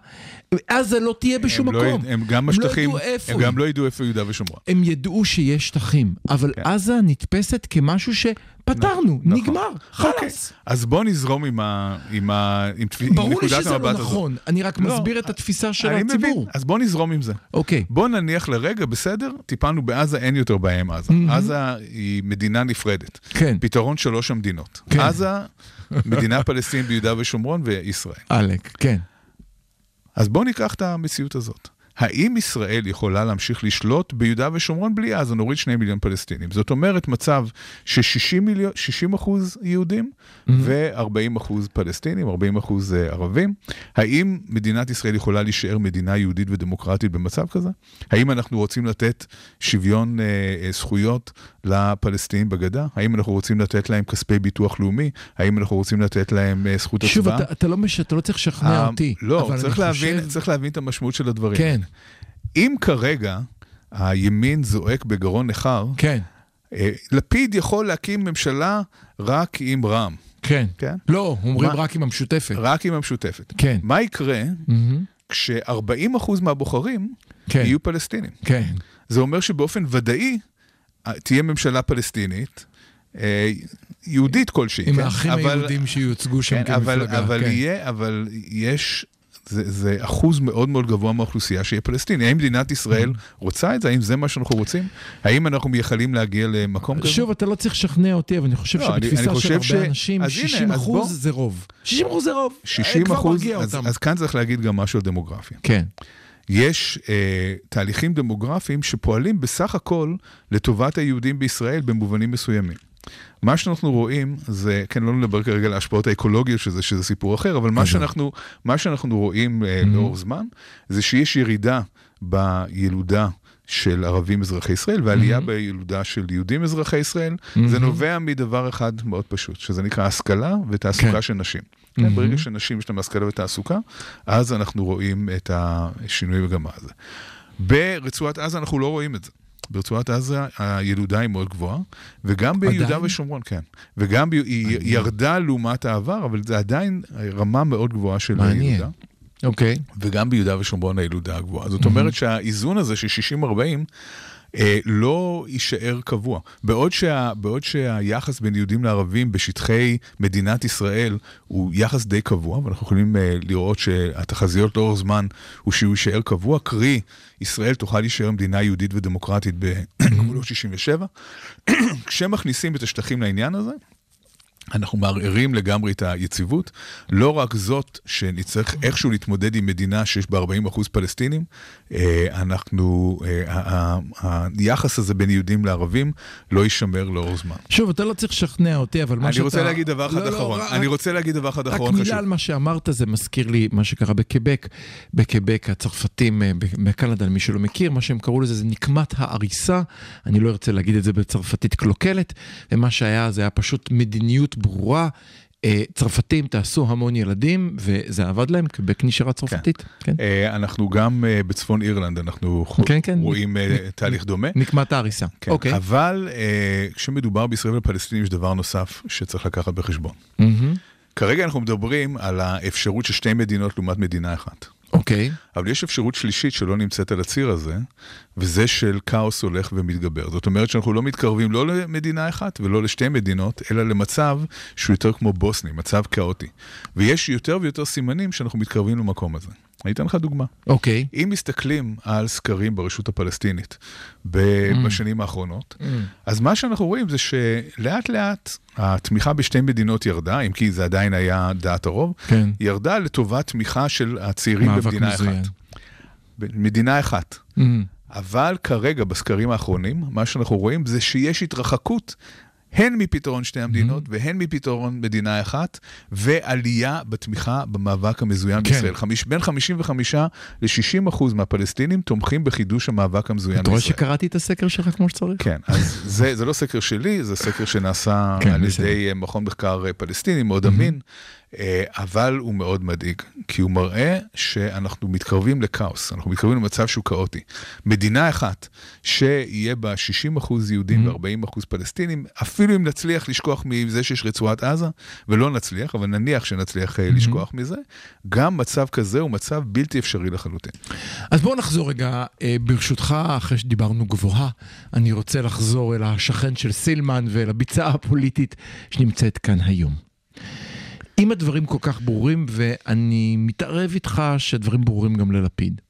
עזה לא תהיה בשום הם לא מקום. יד- הם גם הם לא הם. גם לא ידעו איפה יהודה ושומרון. הם ידעו שיש שטחים, אבל כן. עזה נתפסת כמשהו שפתרנו, נכון. נגמר, אוקיי. חלאס. אז בוא נזרום עם ה- עם ה- עם תפי- עם ברור לי נקודת שזה לא המבט הזאת. נכון, אני רק לא, מסביר את התפיסה של אני מבין, הציבור. אז בוא נזרום עם זה. אוקיי. בוא נניח לרגע, בסדר, טיפלנו בעזה, אין יותר בעיה עם עזה. עזה היא מדינה נפרדת. כן. פתרון שלוש המדינות. כן. עזה, מדינה פלסטינית ביהודה ושומרון וישראל. עלק, כן. אז בואו ניקח את המציאות הזאת. האם ישראל יכולה להמשיך לשלוט ביהודה ושומרון בלי עזה? נוריד שני מיליון פלסטינים. זאת אומרת מצב ש-60 מיליון, 60 אחוז יהודים ו-40 אחוז פלסטינים, 40 אחוז אה, ערבים. האם מדינת ישראל יכולה להישאר מדינה יהודית ודמוקרטית במצב כזה? האם אנחנו רוצים לתת שוויון אה, אה, זכויות לפלסטינים בגדה? האם אנחנו רוצים לתת להם כספי ביטוח לאומי? האם אנחנו רוצים לתת להם אה, זכות שוב, הצבעה? אתה, אתה, לא מש... אתה לא צריך לשכנע אה, אותי. לא, צריך אני להבין, חושב... צריך להבין את המשמעות של הדברים. כן, אם כרגע הימין זועק בגרון ניחר, כן, אה, לפיד יכול להקים ממשלה רק עם רע"מ, כן. כן? לא, אומרים מה? רק עם המשותפת. רק עם המשותפת. כן. מה יקרה מהמם, כש-40% מהבוחרים כן, יהיו פלסטינים? כן. זה אומר שבאופן ודאי אה, תהיה ממשלה פלסטינית, אה, יהודית כלשהי, עם כן? האחים אבל- היהודים שיוצגו שם כן, אבל, כמפלגה. אבל, כן. יהיה, אבל יש, זה, זה אחוז מאוד מאוד גבוה מהאוכלוסייה שיהיה פלסטיני. האם מדינת ישראל Mm-hmm. רוצה את זה? האם זה מה שאנחנו רוצים? האם אנחנו מייחלים להגיע למקום כזה? שוב, אתה לא צריך לשכנע אותי, אבל אני חושב לא, שבתפיסה אני של הרבה ש- אנשים, אז הנה, 60 אז אחוז בוא. זה רוב. 60 אחוז זה רוב. 60 כבר אחוז. אז כאן צריך להגיד גם משהו על דמוגרפיה. כן, יש אה, תהליכים דמוגרפיים שפועלים בסך הכל לטובת היהודים בישראל במובנים מסוימים. מה שאנחנו רואים זה, כן, לא נדבר כרגע על ההשפעות האקולוגיות של זה, שזה סיפור אחר, אבל מה עזוב. שאנחנו, מה שאנחנו רואים אה, לאורך זמן, זה שיש ירידה בילודה של ערבים אזרחי ישראל ועלייה בילודה של יהודים אזרחי ישראל. זה נובע מדבר אחד מאוד פשוט, שזה נקרא השכלה ותעסוקה כן. של נשים. כן, ברגע שנשים יש להם השכלה ותעסוקה, אז אנחנו רואים את השינוי מגמה הזה. ברצועת עזה אנחנו לא רואים את זה. ברצועת עזה הילודה היא מאוד גבוהה, וגם ביהודה עדיין? ושומרון, כן. וגם ב... היא ירדה לעומת העבר, אבל זה עדיין רמה מאוד גבוהה של מעניין. ילודה. אוקיי. וגם ביהודה ושומרון הילודה הגבוהה. זאת אומרת שהאיזון הזה של 60-40 אה, לא יישאר קבוע. בעוד, שה, בעוד שהיחס בין יהודים לערבים בשטחי מדינת ישראל הוא יחס די קבוע, ואנחנו יכולים אה, לראות שהתחזיות לאורך זמן הוא שהוא יישאר קבוע, קרי, ישראל תוכל להישאר מדינה יהודית ודמוקרטית בגבולות 67. כשמכניסים את השטחים לעניין הזה, אנחנו מערערים לגמרי את היציבות. לא רק זאת שנצטרך איכשהו להתמודד עם מדינה שיש בה 40 אחוז פלסטינים, אה, אנחנו, אה, היחס הזה בין יהודים לערבים לא יישמר לאורך זמן. שוב, אתה לא צריך לשכנע אותי, אבל מה אני שאתה... רוצה להגיד דבר אחד לא, לא, אחרון. רק- אני רוצה להגיד דבר אחד רק אחרון מילה חשוב. על מה שאמרת, זה מזכיר לי מה שקרה בקבק. בקבק הצרפתים, אה, בקנדה, למי שלא מכיר, מה שהם קראו לזה זה נקמת העריסה. אני לא ארצה להגיד את זה בצרפתית קלוקלת, ומה שהיה זה היה פשוט מדיניות ברורה. אה, צרפתים תעשו המון ילדים, וזה עבד להם, קבק נשארה צרפתית. כן. אה, אנחנו גם אה, בצפון אירלנד, אנחנו כן, כן. רואים תהליך דומה. נקמת העריסה. כן, אוקיי. אבל כשמדובר בישראל ופלסטינים יש דבר נוסף שצריך לקחת בחשבון. מהמם. כרגע אנחנו מדברים על האפשרות של שתי מדינות לעומת מדינה אחת. אוקיי. אוקיי. אבל יש אפשרות שלישית שלא נמצאת על הציר הזה, וזה של כאוס הולך ומתגבר. זאת אומרת שאנחנו לא מתקרבים לא למדינה אחת ולא לשתי מדינות, אלא למצב שהוא יותר כמו בוסני, מצב כאוטי. ויש יותר ויותר סימנים שאנחנו מתקרבים למקום הזה. אני אתן לך דוגמה. אוקיי. אם מסתכלים על סקרים ברשות הפלסטינית ב- בשנים האחרונות, אז מה שאנחנו רואים זה שלאט לאט התמיכה בשתי מדינות ירדה, אם כי זה עדיין היה דעת הרוב, כן. ירדה לטובת תמיכה של הצעירים במדינה מזוין. אחת. במדינה אחת. Mm. אבל כרגע, בסקרים האחרונים, מה שאנחנו רואים זה שיש התרחקות הן מפתרון שתי המדינות והן מפתרון מדינה אחת, ועלייה בתמיכה במאבק המזוין כן. בישראל. חמיש, בין 55 ל-60 אחוז מהפלסטינים תומכים בחידוש המאבק המזוין אתה רואה בישראל. שקראתי את הסקר שלך כמו שצריך? כן, אז זה, זה לא סקר שלי, זה סקר שנעשה כן, על. ידי אה, מכון מחקר אה, פלסטיני מאוד אמין, אה, אבל הוא מאוד מדאיג, כי הוא מראה שאנחנו מתקרבים לכאוס, אנחנו מתקרבים למצב שהוא כאוטי. מדינה אחת שיהיה בה 60 אחוז יהודים ו-40 אחוז פלסטינים, אפילו אם נצליח לשכוח מזה שיש רצועת עזה, ולא נצליח, אבל נניח שנצליח אה, לשכוח מזה, גם מצב כזה הוא מצב בלתי אפשרי לחלוטין. אז בואו נחזור רגע, אה, ברשותך, אחרי שדיברנו גבוהה, אני רוצה לחזור אל השכן של סילמן ואל הביצה הפוליטית שנמצאת כאן היום. אם הדברים כל כך ברורים, ואני מתערב איתך שהדברים ברורים גם ללפיד.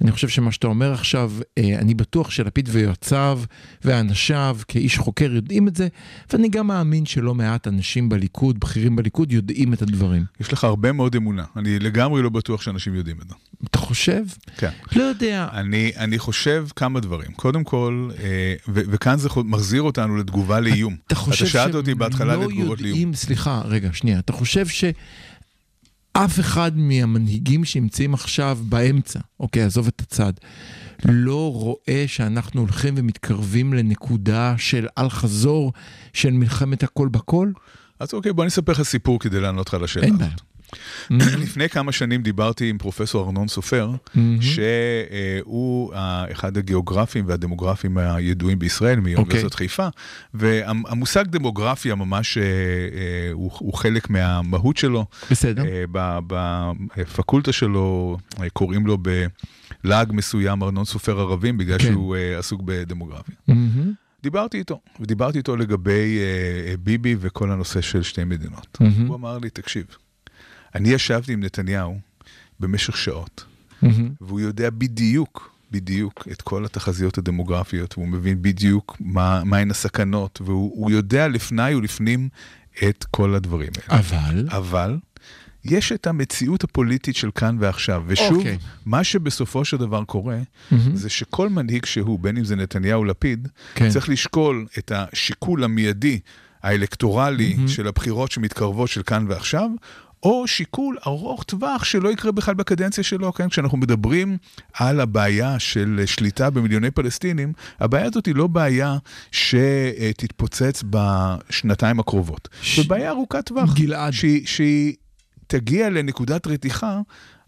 אני חושב שמה שאתה אומר עכשיו, אה, אני בטוח שלפיד ויועציו ואנשיו כאיש חוקר יודעים את זה, ואני גם מאמין שלא מעט אנשים בליכוד, בכירים בליכוד, יודעים את הדברים. יש לך הרבה מאוד אמונה, אני לגמרי לא בטוח שאנשים יודעים את זה. אתה חושב? כן. לא יודע. אני, אני חושב כמה דברים. קודם כל, אה, ו- וכאן זה מחזיר אותנו לתגובה לאיום. אתה חושב אתה שאלת אותי בהתחלה לא לתגובות לאיום. יודעים, סליחה, רגע, שנייה. אתה חושב שאף אחד מהמנהיגים שנמצאים עכשיו באמצע, אוקיי, עזוב את הצד, לא רואה שאנחנו הולכים ומתקרבים לנקודה של אל-חזור של מלחמת הכל בכל? אז אוקיי, בוא אני אספר לך סיפור כדי לענות לך על השאלה אין. בעיה. לפני כמה שנים דיברתי עם פרופסור ארנון סופר, שהוא אה, אחד הגיאוגרפים והדמוגרפים הידועים בישראל, מאוניברסיטת חיפה, והמושג דמוגרפיה ממש אה, אה, הוא חלק מהמהות שלו. בסדר. אה, בפקולטה שלו קוראים לו בלעג מסוים ארנון סופר ערבים, בגלל כן. שהוא עסוק בדמוגרפיה. מהמם, דיברתי איתו, ודיברתי איתו לגבי ביבי וכל הנושא של שתי מדינות. הוא אמר לי, תקשיב, אני ישבתי עם נתניהו במשך שעות, מהמם. והוא יודע בדיוק, בדיוק את כל התחזיות הדמוגרפיות, והוא מבין בדיוק מה, מהן הסכנות, והוא הוא יודע לפני ולפנים את כל הדברים האלה. אבל, אבל יש את המציאות הפוליטית של כאן ועכשיו, ושוב, אוקיי. מה שבסופו של דבר קורה, מהמם. זה שכל מנהיג שהוא, בין אם זה נתניהו לפיד, כן. צריך לשקול את השיקול המיידי, האלקטורלי של הבחירות שמתקרבות של כאן ועכשיו, או שיקול ארוך טווח שלא יקרה בכלל בקדנציה שלו, כן? כשאנחנו מדברים על הבעיה של שליטה במיליוני פלסטינים, הבעיה הזאת היא לא בעיה שתתפוצץ בשנתיים הקרובות. ש- זו בעיה ארוכת טווח. גלעד. שהיא, שהיא תגיע לנקודת רתיחה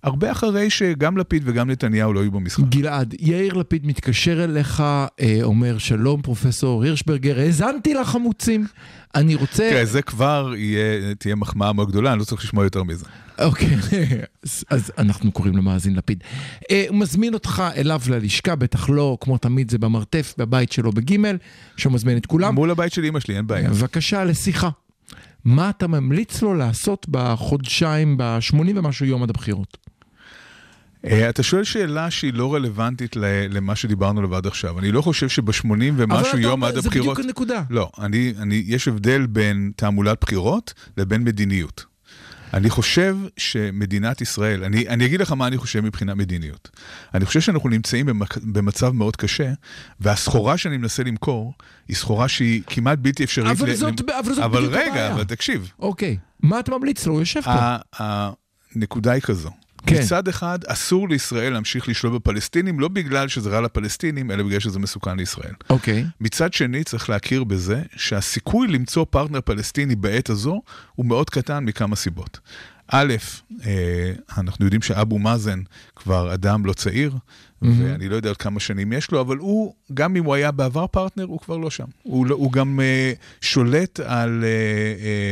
הרבה אחרי שגם לפיד וגם נתניהו לא יהיו במשחק. גלעד, יאיר לפיד מתקשר אליך, אה, אומר שלום פרופסור הירשברגר, האזנתי לחמוצים, אני רוצה... תראה, זה כבר יהיה, תהיה מחמאה מאוד גדולה, אני לא צריך לשמוע יותר מזה. אוקיי, אז, אז אנחנו קוראים לו מאזין לפיד. אה, הוא מזמין אותך אליו ללשכה, בטח לא, כמו תמיד זה במרתף, בבית שלו בגימל, שהוא מזמין את כולם. מול הבית של אמא שלי, אין בעיה. בבקשה, לשיחה. מה אתה ממליץ לו לעשות בחודשיים, ב-80 ומשהו יום עד הבחירות? אה, אתה שואל שאלה שהיא לא רלוונטית ל- למה שדיברנו עד עכשיו. אני לא חושב שב-80 אבל ומשהו יום עד זה הבחירות... בדיוק הנקודה. לא, אני, אני, יש הבדל בין תעמולת בחירות לבין מדיניות. אני חושב שמדינת ישראל, אני, אני אגיד לך מה אני חושב מבחינה מדיניות. אני חושב שאנחנו נמצאים במק, במצב מאוד קשה, והסחורה שאני מנסה למכור, היא סחורה שהיא כמעט בלתי אפשרית. אבל ל- זאת- למ- אבל זאת אבל בדיוק רגע, הבעיה. אבל תקשיב, אוקיי, מה אתה ממליץ לו? הוא יושב פה. הנקודה היא כזו. כן. מצד אחד, אסור לישראל להמשיך לשלוט בפלסטינים, לא בגלל שזה רע לפלסטינים, אלא בגלל שזה מסוכן לישראל. אוקיי. מצד שני, צריך להכיר בזה שהסיכוי למצוא פרטנר פלסטיני בעת הזו הוא מאוד קטן מכמה סיבות. א', אה, אנחנו יודעים שאבו מאזן כבר אדם לא צעיר, ואני לא יודע עוד כמה שנים יש לו, אבל הוא, גם אם הוא היה בעבר פרטנר, הוא כבר לא שם. הוא, לא- הוא גם אה, שולט על,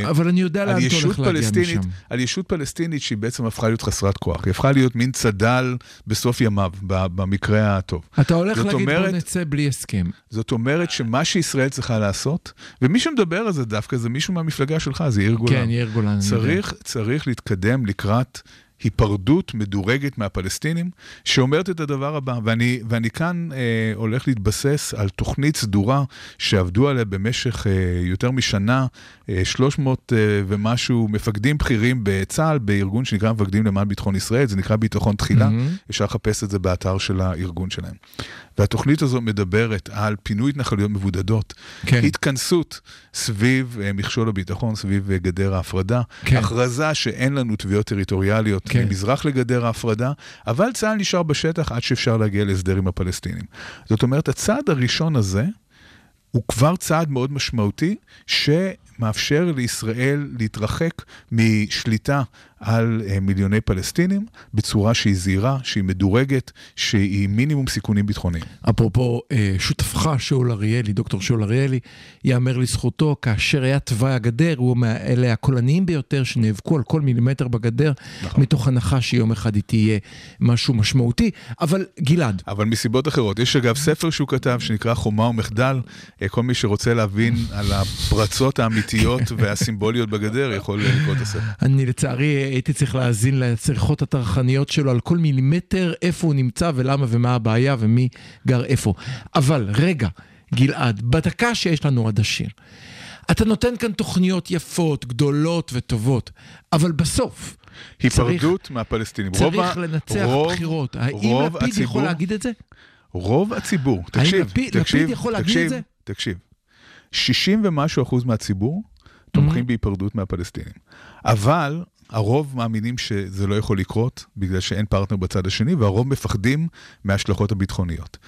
אה, אבל אני יודע לאן אתה ישות הולך להגיע פלסטינית, משם. על ישות פלסטינית שהיא בעצם הפכה להיות חסרת כוח. היא הפכה להיות מין צד"ל בסוף ימיו, במקרה הטוב. אתה הולך להגיד בוא אומרת- נצא בלי הסכם. זאת אומרת שמה שישראל צריכה לעשות, ומי שמדבר על זה דווקא זה מישהו מהמפלגה שלך, זה יאיר גולן. כן, יאיר גולן. צריך, צריך להתקדם לקראת היפרדות מדורגת מהפלסטינים, שאומרת את הדבר הבא, ואני, ואני כאן אה, הולך להתבסס על תוכנית סדורה שעבדו עליה במשך אה, יותר משנה, אה, 300 אה, ומשהו מפקדים בכירים בצה"ל, בארגון שנקרא מפקדים למען ביטחון ישראל, זה נקרא ביטחון תחילה. אפשר לחפש את זה באתר של הארגון שלהם. והתוכנית הזו מדברת על פינוי התנחלויות מבודדות, כן. התכנסות סביב אה, מכשול הביטחון, סביב אה, גדר ההפרדה, כן. הכרזה שאין לנו תביעות טריטוריאליות כן. ממזרח לגדר ההפרדה, אבל צה"ל נשאר בשטח עד שאפשר להגיע להסדר עם הפלסטינים. זאת אומרת, הצעד הראשון הזה הוא כבר צעד מאוד משמעותי, שמאפשר לישראל להתרחק משליטה על אה, מיליוני פלסטינים בצורה שהיא זהירה, שהיא מדורגת, שהיא מינימום סיכונים ביטחוניים. אפרופו אה, שותפך שאול אריאלי, דוקטור שאול אריאלי, יאמר לזכותו, כאשר היה תוואי הגדר, הוא מאלה הקולניים ביותר שנאבקו על כל מילימטר בגדר, נכון. מתוך הנחה שיום אחד היא תהיה משהו משמעותי. אבל גלעד, אבל מסיבות אחרות. יש אגב ספר שהוא כתב שנקרא חומה ומחדל. אה, כל מי שרוצה להבין על הפרצות האמיתיות והסימבוליות בגדר יכול לקרוא את הספר. אני לצערי הייתי צריך להאזין לצריכות הטרחניות שלו על כל מילימטר, איפה הוא נמצא ולמה ומה הבעיה ומי גר איפה. אבל רגע, גלעד, בדקה שיש לנו עד השיר, אתה נותן כאן תוכניות יפות, גדולות וטובות, אבל בסוף, היפרדות מהפלסטינים. רוב צריך ה- לנצח רוב- בחירות. האם רוב לפיד יכול הציבור- להגיד את זה? רוב הציבור, האם תקשיב, לפיד- תקשיב, לפיד יכול להגיד תקשיב, את זה? תקשיב. 60 ומשהו אחוז מהציבור Mm-hmm. תומכים בהיפרדות מהפלסטינים. אבל הרוב מאמינים שזה לא יכול לקרות בגלל שאין פרטנר בצד השני, והרוב מפחדים מההשלכות הביטחוניות.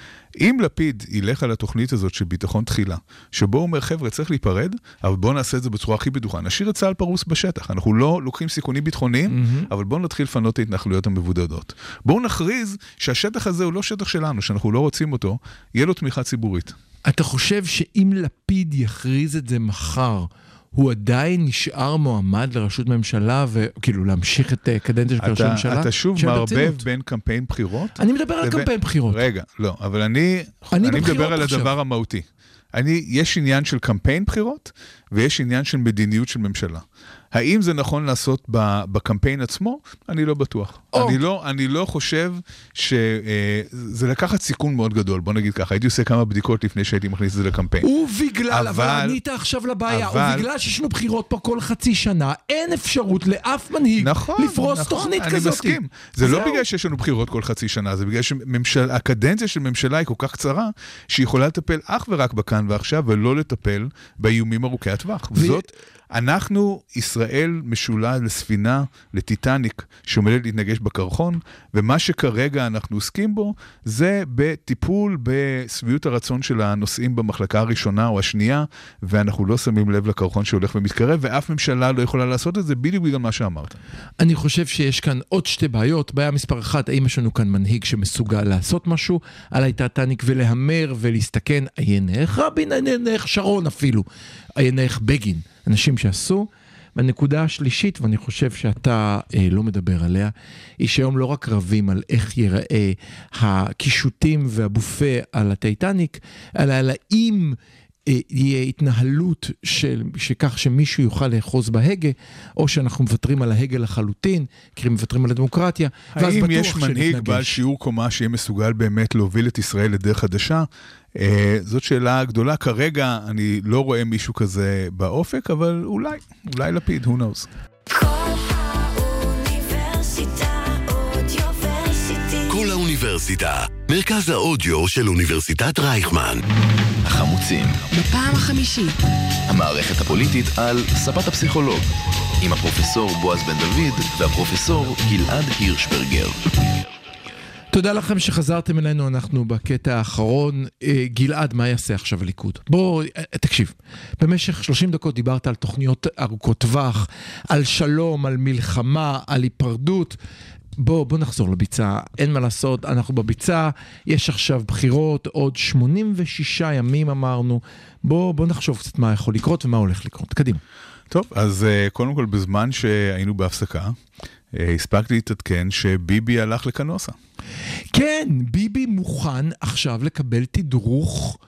אם לפיד ילך על התוכנית הזאת של ביטחון תחילה, שבו הוא אומר, חבר'ה, צריך להיפרד, אבל בואו נעשה את זה בצורה הכי בטוחה. נשאיר את צה"ל פרוס בשטח. אנחנו לא לוקחים סיכונים ביטחוניים, Mm-hmm. אבל בואו נתחיל לפנות את ההתנחלויות המבודדות. בואו נכריז שהשטח הזה הוא לא שטח שלנו, שאנחנו לא רוצים אותו, יהיה לו תמיכה ציבורית. אתה חושב שאם לפיד יכריז את זה מחר, הוא עדיין נשאר מועמד לראשות ממשלה, וכאילו להמשיך את אה, קדנציה של ראשות אתה, ממשלה? אתה שוב מערבב. בין קמפיין בחירות אני מדבר על קמפיין בחירות. רגע, לא, אבל אני, אני אני בבחירות מדבר על עכשיו. הדבר המהותי. אני, יש עניין של קמפיין בחירות, ויש עניין של מדיניות של ממשלה. האם זה נכון לעשות בקמפיין עצמו? אני לא בטוח. או. אני, לא, אני לא חושב שזה לקחת סיכון מאוד גדול, בוא נגיד ככה, הייתי עושה כמה בדיקות לפני שהייתי מכניס את זה לקמפיין. ובגלל, אבל, אבל- ענית עכשיו לבעיה, אבל- ובגלל שיש לנו בחירות פה כל חצי שנה, אין אפשרות לאף מנהיג נכון, לפרוס נכון, תוכנית אני כזאת. מסכים. זה לא. בגלל שיש לנו בחירות כל חצי שנה, זה בגלל שהקדנציה של ממשלה היא כל כך קצרה, שהיא יכולה לטפל אך ורק בכאן ועכשיו, ולא לטפל באיומים ארוכי הטווח. ו- וזאת, אנחנו, ישראל משולה לספינה, לטיטניק, שעומדת להתנגש בקרחון, ומה שכרגע אנחנו עוסקים בו, זה בטיפול בשביעות הרצון של הנוסעים במחלקה הראשונה או השנייה, ואנחנו לא שמים לב לקרחון שהולך ומתקרב, ואף ממשלה לא יכולה לעשות את זה בדיוק בגלל מה שאמרת. אני חושב שיש כאן עוד שתי בעיות. בעיה מספר אחת, האם יש לנו כאן מנהיג שמסוגל לעשות משהו על הטיטניק ולהמר ולהסתכן, עיין ערך רבין, עיין ערך שרון אפילו, עיין ערך בגין, אנשים שעשו. והנקודה השלישית, ואני חושב שאתה אה, לא מדבר עליה, היא שהיום לא רק רבים על איך ייראה הקישוטים והבופה על הטיטניק, אלא על האם אה, יהיה התנהלות של, שכך שמישהו יוכל לאחוז בהגה, או שאנחנו מוותרים על ההגה לחלוטין, כי מוותרים על הדמוקרטיה, ואז האם בטוח יש מנהיג שנתנגש. בעל שיעור קומה שיהיה מסוגל באמת להוביל את ישראל לדרך חדשה? אה, זאת שאלה גדולה. כרגע אני לא רואה מישהו כזה באופק, אבל אולי, אולי לפיד, who knows. כל האוניברסיטה, מרכז האודיו של אוניברסיטת רייכמן. החמוצים, בפעם החמישית. המערכת הפוליטית על ספת הפסיכולוג, עם הפרופסור בועז בן דוד והפרופסור גלעד הירשברגר. תודה לכם שחזרתם אלינו, אנחנו בקטע האחרון. אה, גלעד, מה יעשה עכשיו הליכוד? בוא, אה, תקשיב, במשך 30 דקות דיברת על תוכניות ארוכות טווח, על שלום, על מלחמה, על היפרדות. בוא, בוא נחזור לביצה, אין מה לעשות, אנחנו בביצה, יש עכשיו בחירות, עוד 86 ימים אמרנו, בוא, בוא נחשוב קצת מה יכול לקרות ומה הולך לקרות. קדימה. טוב, אז אה, קודם כל, בזמן שהיינו בהפסקה, הספקתי להתעדכן שביבי הלך לקנוסה. כן, ביבי מוכן עכשיו לקבל תדרוך.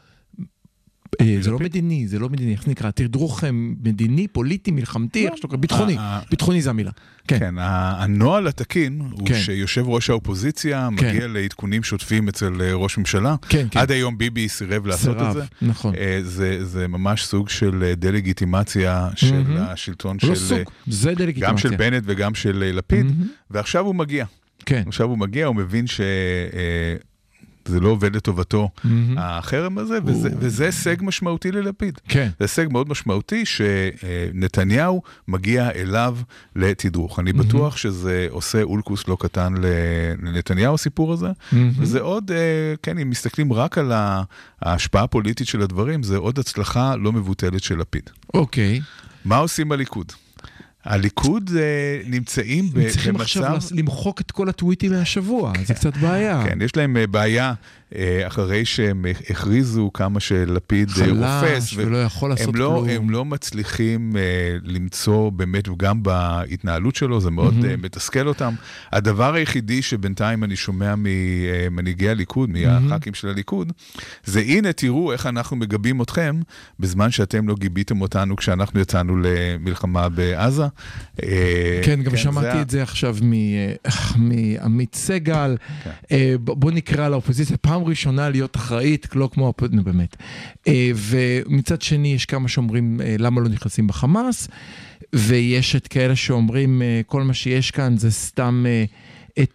אה, זה לא. מדיני, זה לא מדיני, איך זה נקרא? תדרוך אה, מדיני, פוליטי, מלחמתי, איך שאתה קורא, ביטחוני, אה. ביטחוני זה המילה. כן, כן, הנוהל התקין הוא כן. שיושב ראש האופוזיציה מגיע לעדכונים שוטפים אצל ראש ממשלה. כן, כן. עד היום ביבי סירב לעשות את זה. נכון. זה, זה ממש סוג של דה-לגיטימציה של. השלטון לא של... סוג, זה גם דה-לגיטימציה. של בנט וגם של לפיד. ועכשיו הוא מגיע. כן. עכשיו הוא מגיע, הוא מבין שזה לא עובד לטובתו, מהמם. החרם הזה, וזה, וזה הישג משמעותי ללפיד. כן. זה הישג מאוד משמעותי שנתניהו מגיע אליו לתדרוך. אני בטוח שזה עושה אולקוס לא קטן לנתניהו, הסיפור הזה. מהמם. וזה עוד, אה, כן, אם מסתכלים רק על ההשפעה הפוליטית של הדברים, זה עוד הצלחה לא מבוטלת של לפיד. אוקיי. מה עושים הליכוד? הליכוד אה, נמצאים ב- הם צריכים עכשיו במצב... למחוק את כל הטוויטים מהשבוע, זה קצת בעיה. כן, יש להם אה, בעיה אחרי שהם הכריזו כמה שלפיד אה, רופס. חלש ולא יכול לעשות הם לא, כלום. הם לא מצליחים אה, למצוא באמת, וגם בהתנהלות שלו, זה מאוד. אה, מתסכל אותם. הדבר היחידי שבינתיים אני שומע ממנהיגי הליכוד, מהח"כים של הליכוד, זה הנה תראו איך אנחנו מגבים אתכם, בזמן שאתם לא גיביתם אותנו כשאנחנו יצאנו למלחמה בעזה. אה, כן, גם זה שמעתי ה- את זה עכשיו אה, מעמית סגל. כן. אה, בוא נקרא לאופוזיציה פעם ראשונה להיות אחראית, לא כמו, הפ- נו באמת. אה, ומצד שני יש כמה שאומרים אה, למה לא נכנסים בחמאס, ויש את כאלה שאומרים אה, כל מה שיש כאן זה סתם...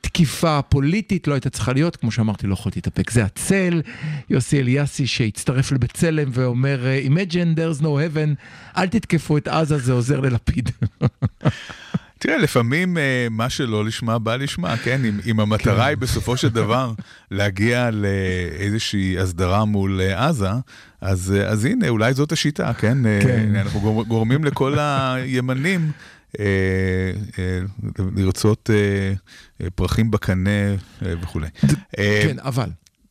תקיפה פוליטית לא הייתה צריכה להיות, כמו שאמרתי, לא יכולתי להתאפק. זה הצל, יוסי אליאסי שהצטרף לבצלם ואומר, Imagine there's no heaven, אל תתקפו את עזה, זה עוזר ללפיד. תראה, לפעמים אה, מה שלא לשמה בא לשמה, כן? אם, אם המטרה היא בסופו של דבר להגיע לאיזושהי הסדרה מול אה, עזה, אז, אה, אז הנה, אולי זאת השיטה, כן? כן. אנחנו גור- גורמים לכל הימנים לרצות פרחים בקנה וכולי. כן, אבל.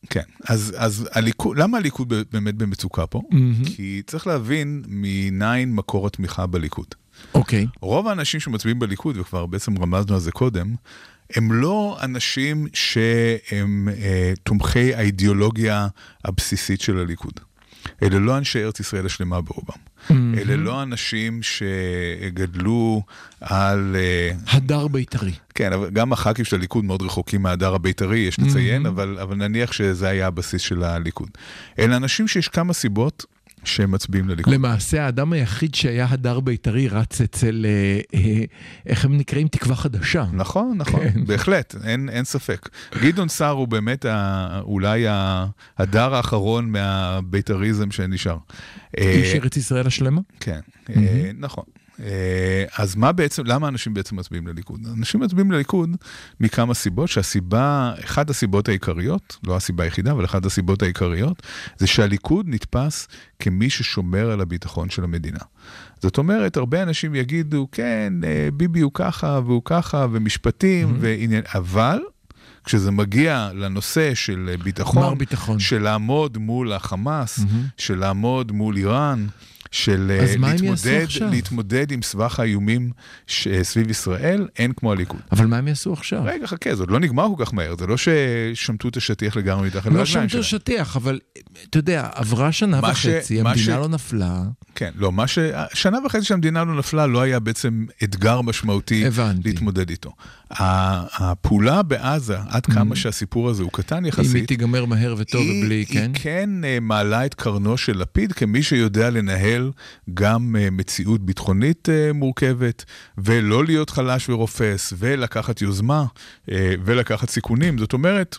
כן, אז, אז הליכוד, למה הליכוד באמת במצוקה פה? מהמם. כי צריך להבין מניין מקור התמיכה בליכוד. אוקיי. רוב האנשים שמצביעים בליכוד, וכבר בעצם רמזנו על זה קודם, הם לא אנשים שהם אה, תומכי האידיאולוגיה הבסיסית של הליכוד. אלה לא אנשי ארץ ישראל השלמה ברובם. אלה לא אנשים שגדלו על... אה, הדר בית"רי. כן, אבל גם הח"כים של הליכוד מאוד רחוקים מההדר הבית"רי, יש לציין, אבל, אבל נניח שזה היה הבסיס של הליכוד. אלה אנשים שיש כמה סיבות שהם מצביעים לליכוד. למעשה האדם היחיד שהיה הדר בית"רי רץ אצל, אה, אה, איך הם נקראים? תקווה חדשה. נכון, נכון, כן. בהחלט, אין, אין ספק. גדעון סער הוא באמת ה, אולי ה- הדר האחרון מהבית"ריזם שנשאר. איש אה, ארץ ישראל השלמה? כן, אה, נכון. אה, אז מה בעצם, למה אנשים בעצם מצביעים לליכוד? אנשים מצביעים לליכוד מכמה סיבות, שהסיבה, אחת הסיבות העיקריות, לא הסיבה היחידה, אבל אחת הסיבות העיקריות, זה שהליכוד נתפס כמי ששומר על הביטחון של המדינה. זאת אומרת, הרבה אנשים יגידו, כן, אה, ביבי הוא ככה והוא ככה, ומשפטים, ועניין, אבל... כשזה מגיע לנושא של ביטחון, ביטחון. של לעמוד מול החמאס, של לעמוד מול איראן, של אה, להתמודד? להתמודד עם סבך האיומים ש- אה, סביב ישראל, אין כמו הליכוד. אבל מה הם יעשו עכשיו? רגע, חכה, זה עוד לא נגמר כל כך מהר, זה לא ששמטו את השטיח לגמרי מתחת לא לרגליים שלהם. שטיח, אבל אתה יודע, עברה שנה ש- וחצי, מה המדינה ש- לא נפלה, כן, לא, מה ש... שנה וחצי שהמדינה לא נפלה לא היה בעצם אתגר משמעותי הבנתי. להתמודד איתו. הפעולה בעזה, עד כמה שהסיפור הזה הוא קטן אם היא יחסית, תיגמר מהר וטוב היא, ובלי, כן? היא כן אה, מעלה את קרנו של לפיד כמי שיודע לנהל גם אה, מציאות ביטחונית אה, מורכבת, ולא להיות חלש ורופס, ולקחת יוזמה, ולקחת סיכונים. זאת אומרת,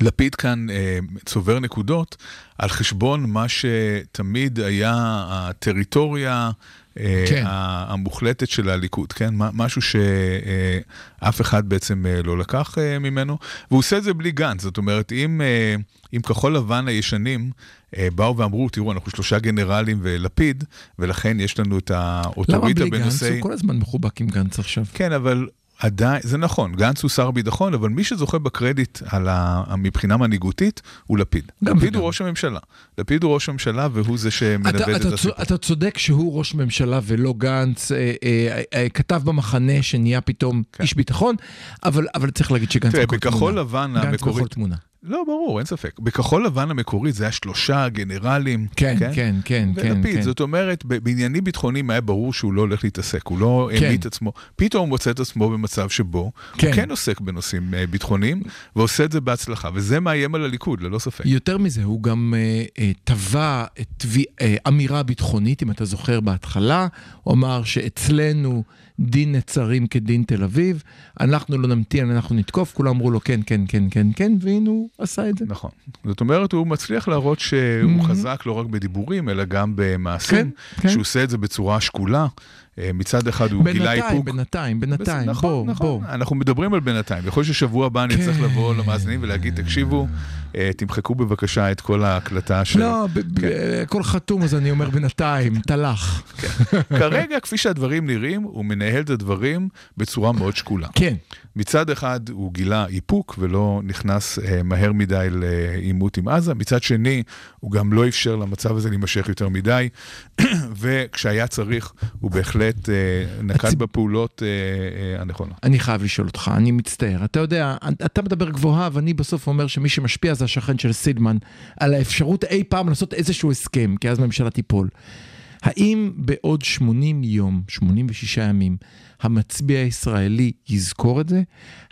לפיד כאן אה, צובר נקודות על חשבון מה שתמיד היה הטריטוריה אה, כן. המוחלטת של הליכוד, כן? משהו שאף אחד בעצם אה, לא לקח אה, ממנו, והוא עושה את זה בלי גנץ, זאת אומרת, אם, אה, אם כחול לבן הישנים אה, באו ואמרו, תראו, אנחנו שלושה גנרלים ולפיד, ולכן יש לנו את למה האוטוריטה בלי גנץ? בנושאי... הוא כל הזמן מחובק עם גנץ עכשיו. כן, אבל עדיין, זה נכון, גנץ הוא שר ביטחון, אבל מי שזוכה בקרדיט על ה, מבחינה מנהיגותית הוא לפיד. גם לפיד וגם. הוא ראש הממשלה. לפיד הוא ראש הממשלה והוא זה שמנווט את אתה, הסיפור. אתה צודק שהוא ראש ממשלה ולא גנץ, אה, אה, אה, כתב במחנה שנהיה פתאום כן. איש ביטחון, אבל, אבל צריך להגיד שגנץ תראה, בכחול. לבן גנץ בכל המקורית, תמונה. לא, ברור, אין ספק. בכחול לבן המקורית זה היה שלושה גנרלים. כן, כן, כן, כן, ולפיד, כן. זאת אומרת, בעניינים ביטחוניים היה ברור שהוא לא הולך להתעסק, הוא לא כן. העמיד את עצמו. פתאום הוא מוצא את עצמו במצב שבו כן. הוא כן עוסק בנושאים אה, ביטחוניים, ועושה את זה בהצלחה, וזה מאיים על הליכוד, ללא ספק. יותר מזה, הוא גם אה, אה, טבע תבי- אה, אמירה ביטחונית, אם אתה זוכר בהתחלה, הוא אמר שאצלנו דין נצרים כדין תל אביב, אנחנו לא נמתין, אנחנו נתקוף, כולם אמרו לו כן, כן, כן, כן, כן, והנה הוא עשה את זה. נכון. זאת אומרת, הוא מצליח להראות שהוא Mhm. חזק לא רק בדיבורים, אלא גם במעשים, כן, כן. שהוא עושה את זה בצורה שקולה. אה, מצד אחד הוא גילה בינתיים, איפוק. בינתיים, בינתיים, נכון, בוא, נכון. בוא. אנחנו מדברים על בינתיים. יכול להיות ששבוע הבא אני צריך כן. לבוא למאזינים ולהגיד, תקשיבו, אה, תמחקו בבקשה את כל ההקלטה של... לא, ב- הכל חתום, אז אני אומר בינתיים, תלך. כרגע, כפי שהדברים נראים, הוא מנהל את הדברים בצורה מאוד שקולה. כן, מצד אחד הוא גילה איפוק ולא נכנס אה, מהר מדי לעימות עם עזה, מצד שני הוא גם לא אפשר למצב הזה להימשך יותר מדי, וכשהיה צריך הוא בהחלט אה, נקט בפעולות אה, אה, הנכונות. אני חייב לשאול אותך, אני מצטער. אתה יודע, אתה מדבר גבוהה, ואני בסוף אומר שמי שמשפיע זה השכן של סילמן, על האפשרות אי פעם לעשות איזשהו הסכם, כי אז ממשלה תיפול. האם בעוד 80 יום, 86 ימים, המצביע הישראלי יזכור את זה?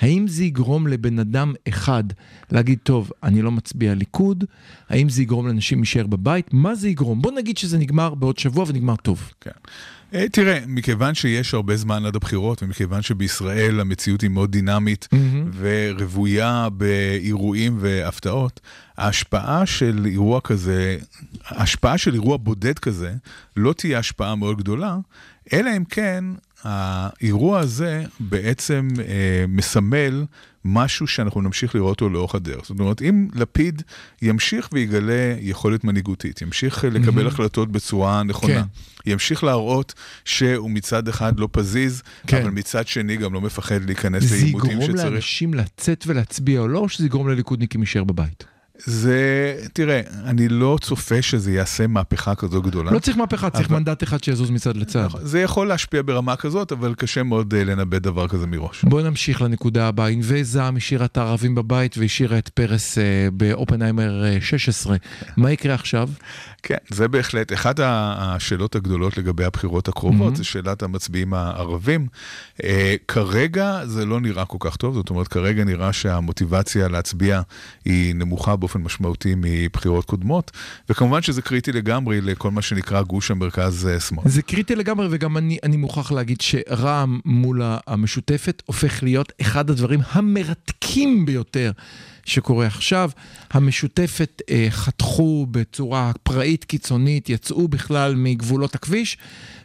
האם זה יגרום לבן אדם אחד להגיד, טוב, אני לא מצביע ליכוד? האם זה יגרום לאנשים להישאר בבית? מה זה יגרום? בוא נגיד שזה נגמר בעוד שבוע ונגמר טוב. כן. אה, תראה, מכיוון שיש הרבה זמן עד הבחירות, ומכיוון שבישראל המציאות היא מאוד דינמית ורוויה באירועים והפתעות, ההשפעה של אירוע כזה, ההשפעה של אירוע בודד כזה, לא תהיה השפעה מאוד גדולה, אלא אם כן האירוע הזה בעצם אה, מסמל משהו שאנחנו נמשיך לראות אותו לאורך הדרך. זאת אומרת, אם לפיד ימשיך ויגלה יכולת מנהיגותית, ימשיך לקבל החלטות בצורה נכונה, כן. ימשיך להראות שהוא מצד אחד לא פזיז, כן. אבל מצד שני גם לא מפחד להיכנס זה לעימותים יגרום שצריך. לאנשים לצאת ולהצביע או לא, או שזה יגרום לליכודניקים להישאר בבית? זה, תראה, אני לא צופה שזה יעשה מהפכה כזו גדולה. לא צריך מהפכה, צריך אבל- מנדט אחד שיזוז מצד לצד. נכון, זה יכול להשפיע ברמה כזאת, אבל קשה מאוד אה, לנבא דבר כזה מראש. בואו נמשיך לנקודה הבאה. ענבי זעם השאירה את הערבים בבית והשאירה את פרס אה, באופנהיימר אה, 16. מה יקרה עכשיו? כן, זה בהחלט, אחת השאלות הגדולות לגבי הבחירות הקרובות, Mhm. זה שאלת המצביעים הערבים. אה, כרגע זה לא נראה כל כך טוב, זאת אומרת, כרגע נראה שהמוטיבציה להצביע היא נמוכה באופן משמעותי מבחירות קודמות, וכמובן שזה קריטי לגמרי לכל מה שנקרא גוש המרכז-שמאל. זה קריטי לגמרי, וגם אני, אני מוכרח להגיד שרע"מ מול המשותפת הופך להיות אחד הדברים המרתקים ביותר שקורה עכשיו. המשותפת אה, חתכו בצורה פראית קיצונית, יצאו בכלל מגבולות הכביש,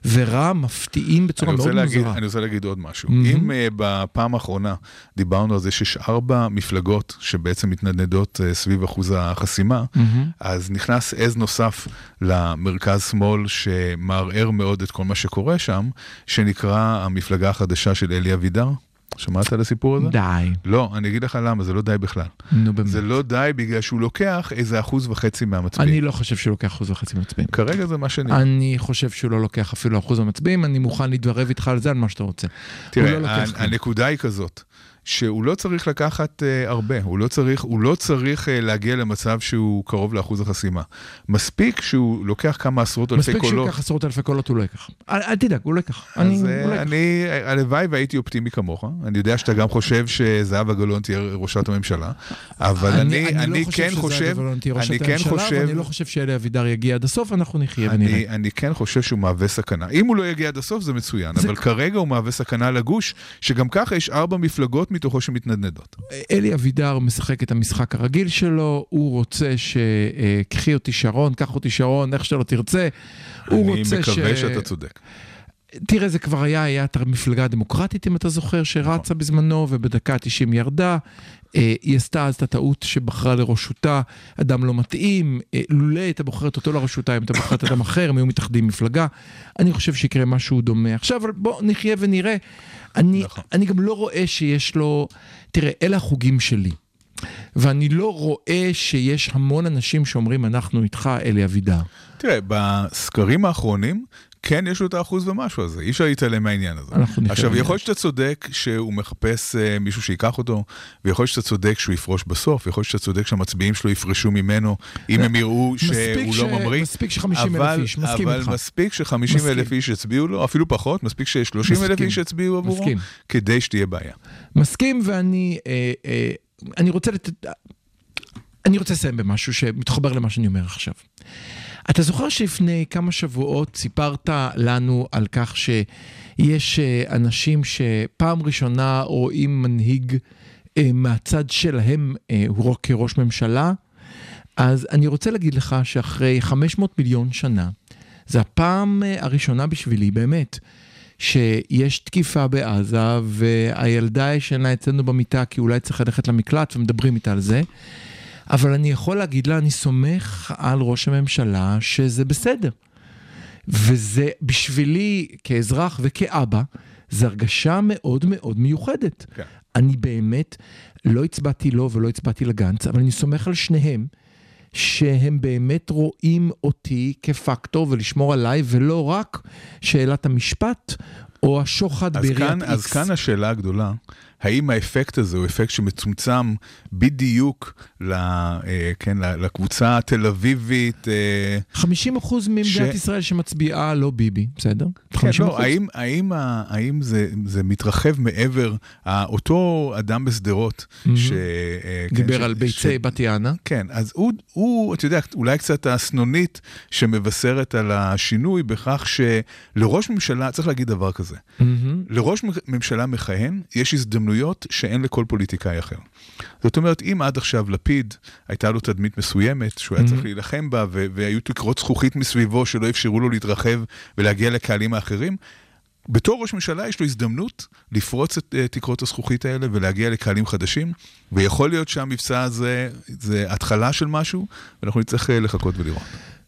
ורע"מ מפתיעים בצורה מאוד להגיד, מוזרה. אני רוצה להגיד עוד משהו. מהמם. אם uh, בפעם האחרונה דיברנו על זה שיש ארבע מפלגות שבעצם מתנדנדות uh, סביב אחוז החסימה, מהמם. אז נכנס עז נוסף למרכז-שמאל שמערער מאוד את כל מה שקורה שם, שנקרא המפלגה החדשה של אלי אבידר. שמעת על הסיפור הזה? די, לא, אני אגיד לך למה, זה לא די בכלל. נו באמת. זה לא די בגלל שהוא לוקח איזה אחוז וחצי מהמצביעים. אני לא חושב שהוא לוקח אחוז וחצי מצביעים. כרגע זה מה שנראה. אני חושב שהוא לא לוקח אפילו אחוז המצביעים, אני מוכן להתערב איתך על זה, על מה שאתה רוצה. תראה, לא. הנקודה היא כזאת, שהוא לא צריך לקחת uh, הרבה, הוא לא צריך, הוא לא צריך uh, להגיע למצב שהוא קרוב לאחוז החסימה. מספיק שהוא לוקח כמה עשרות אלפי מספיק שהוא קולות. ייקח עשרות אלפי קולות, הוא לא ייקח. אל אל תדאג, הוא לא ייקח. אני- אז הוא אה, לא. אני, הלוואי והייתי אופטימי כמוך, אני יודע שאתה גם חושב שזהבה גלאון תהיה ראשת הממשלה, אבל אני, אני, לא כן חושב, אני אני כן חושב, אני לא חושב שאלי אבידר יגיע עד הסוף, אנחנו נחיה ונראה. אני, אני כן חושב שהוא מהווה סכנה. אם הוא לא יגיע עד הסוף זה מצוין, זה אבל כרגע הוא מהווה סכנה לגוש, שגם ככה יש ארבע מפלגות מתוכו שמתנדנדות. אלי אבידר משחק את המשחק הרגיל שלו, הוא רוצה שקחי אותי שרון, קח אותי שרון, איך שלא תרצה. הוא אני רוצה ש... מקווה שאתה צודק. תראה, זה כבר היה, היה את המפלגה הדמוקרטית, אם אתה זוכר, שרצה בזמנו, ובדקה ה-90 ירדה. אה, היא עשתה אז את הטעות שבחרה לראשותה אדם לא מתאים, אה, לולא הייתה בוחרת אותו לראשותה, אם הייתה בוחרת אדם אחר, הם היו מתאחדים מפלגה. אני חושב שיקרה משהו דומה. עכשיו, אבל בוא נחיה ונראה. אני, נכון. אני גם לא רואה שיש לו... תראה, אלה החוגים שלי. ואני לא רואה שיש המון אנשים שאומרים, אנחנו איתך, אלי אבידר. תראה, בסקרים האחרונים, כן יש לו את האחוז ומשהו הזה, אי אפשר להתעלם מהעניין הזה. עכשיו. יכול להיות שאתה צודק שהוא מחפש אה, מישהו שייקח אותו, ויכול להיות שאתה צודק שהוא יפרוש בסוף, ויכול להיות שאתה צודק שהמצביעים שלו יפרשו ממנו, אם הם יראו שהוא ש- לא ממריא. מספיק ש-50,000 אבל- איש, מסכים אבל איתך. מספיק ש-50 אלף. איש יצביעו לו, אפילו פחות, מספיק ש-30 אלף. איש יצביעו עבורו, מסכים. כדי שתהיה בעיה. מסכים, ואני אה, אה, אני רוצה לתת... אני רוצה לסיים במשהו שמתחבר למה שאני אומר עכשיו. אתה זוכר שלפני כמה שבועות סיפרת לנו על כך שיש אה, אנשים שפעם ראשונה רואים מנהיג אה, מהצד שלהם אה, הוא כראש ממשלה? אז אני רוצה להגיד לך שאחרי 500 מיליון שנה, זו הפעם הראשונה בשבילי, באמת, שיש תקיפה בעזה, והילדה ישנה אצלנו במיטה כי אולי צריך ללכת למקלט, ומדברים איתה על זה. אבל אני יכול להגיד לה, אני סומך על ראש הממשלה שזה בסדר. וזה בשבילי, כאזרח וכאבא, זו הרגשה מאוד מאוד מיוחדת. כן. אני באמת לא הצבעתי לו ולא הצבעתי לגנץ, אבל אני סומך על שניהם, שהם באמת רואים אותי כפקטור ולשמור עליי, ולא רק שאלת המשפט או השוחד בעיריית איקס. אז כאן השאלה הגדולה, האם האפקט הזה הוא אפקט שמצומצם בדיוק ל, אה, כן, לקבוצה התל אביבית? אה, 50 אחוז ממדינת ש- ישראל שמצביעה לא ביבי, בסדר? כן, 50 לא, האם, האם, האם זה, זה מתרחב מעבר, אותו אדם בשדרות, ש... אה, כן, דיבר ש- על ש- ביצי בת יענה. כן, אז הוא, הוא, אתה יודע, אולי קצת הסנונית שמבשרת על השינוי בכך שלראש ממשלה, צריך להגיד דבר כזה, מהמם. לראש ממשלה מכהן יש הזדמנויות שאין לכל פוליטיקאי אחר. זאת אומרת, אם עד עכשיו לפיד הייתה לו תדמית מסוימת שהוא היה צריך להילחם בה ו- והיו תקרות זכוכית מסביבו שלא אפשרו לו להתרחב ולהגיע לקהלים האחרים, בתור ראש ממשלה יש לו הזדמנות לפרוץ את uh, תקרות הזכוכית האלה ולהגיע לקהלים חדשים, ויכול להיות שהמבצע הזה זה התחלה של משהו, ואנחנו נצטרך uh, לחכות ולראות.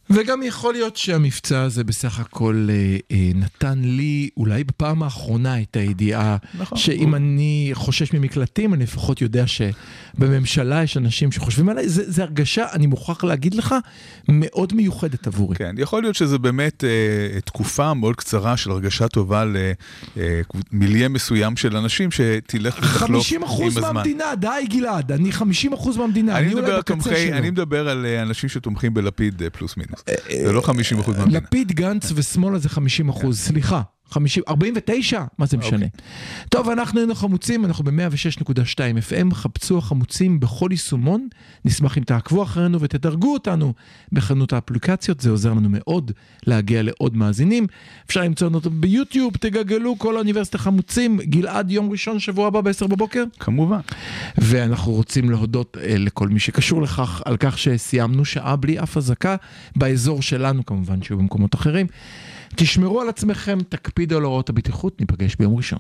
וגם יכול להיות שהמבצע הזה בסך הכל אה, אה, נתן לי, אולי בפעם האחרונה, את הידיעה נכון. שאם אני חושש ממקלטים, אני לפחות יודע שבממשלה יש אנשים שחושבים עליי. זה, זה הרגשה, אני מוכרח להגיד לך, מאוד מיוחדת עבורי. כן, יכול להיות שזה באמת אה, תקופה מאוד קצרה של הרגשה טובה למיליה מסוים של אנשים שתלך ותחלוף 50 עם אחוז הזמן. מהמדינה, די גלעד, אני 50 אחוז מהמדינה, אני אני אולי בקצה תומכי, שלו. אני מדבר על אה, אנשים שתומכים בלפיד אה, פלוס מינוס. זה לא 50 אחוז מהמדינה. לפיד, גנץ ושמאלה זה 50 אחוז, סליחה. 50, 49? מה זה משנה? טוב, אנחנו היינו חמוצים, אנחנו ב-106.2 FM, חפשו החמוצים בכל יישומון, נשמח אם תעקבו אחרינו ותדרגו אותנו בחנות האפליקציות, זה עוזר לנו מאוד להגיע לעוד מאזינים. אפשר למצוא אותנו ביוטיוב, תגגלו כל האוניברסיטה חמוצים, גלעד יום ראשון, שבוע הבא ב-10 בבוקר. כמובן. ואנחנו רוצים להודות אה, לכל מי שקשור לכך, על כך שסיימנו שעה בלי אף אזעקה, באזור שלנו כמובן, שהיו במקומות אחרים. תשמרו על עצמכם, תקפידו על הוראות הבטיחות, ניפגש ביום ראשון.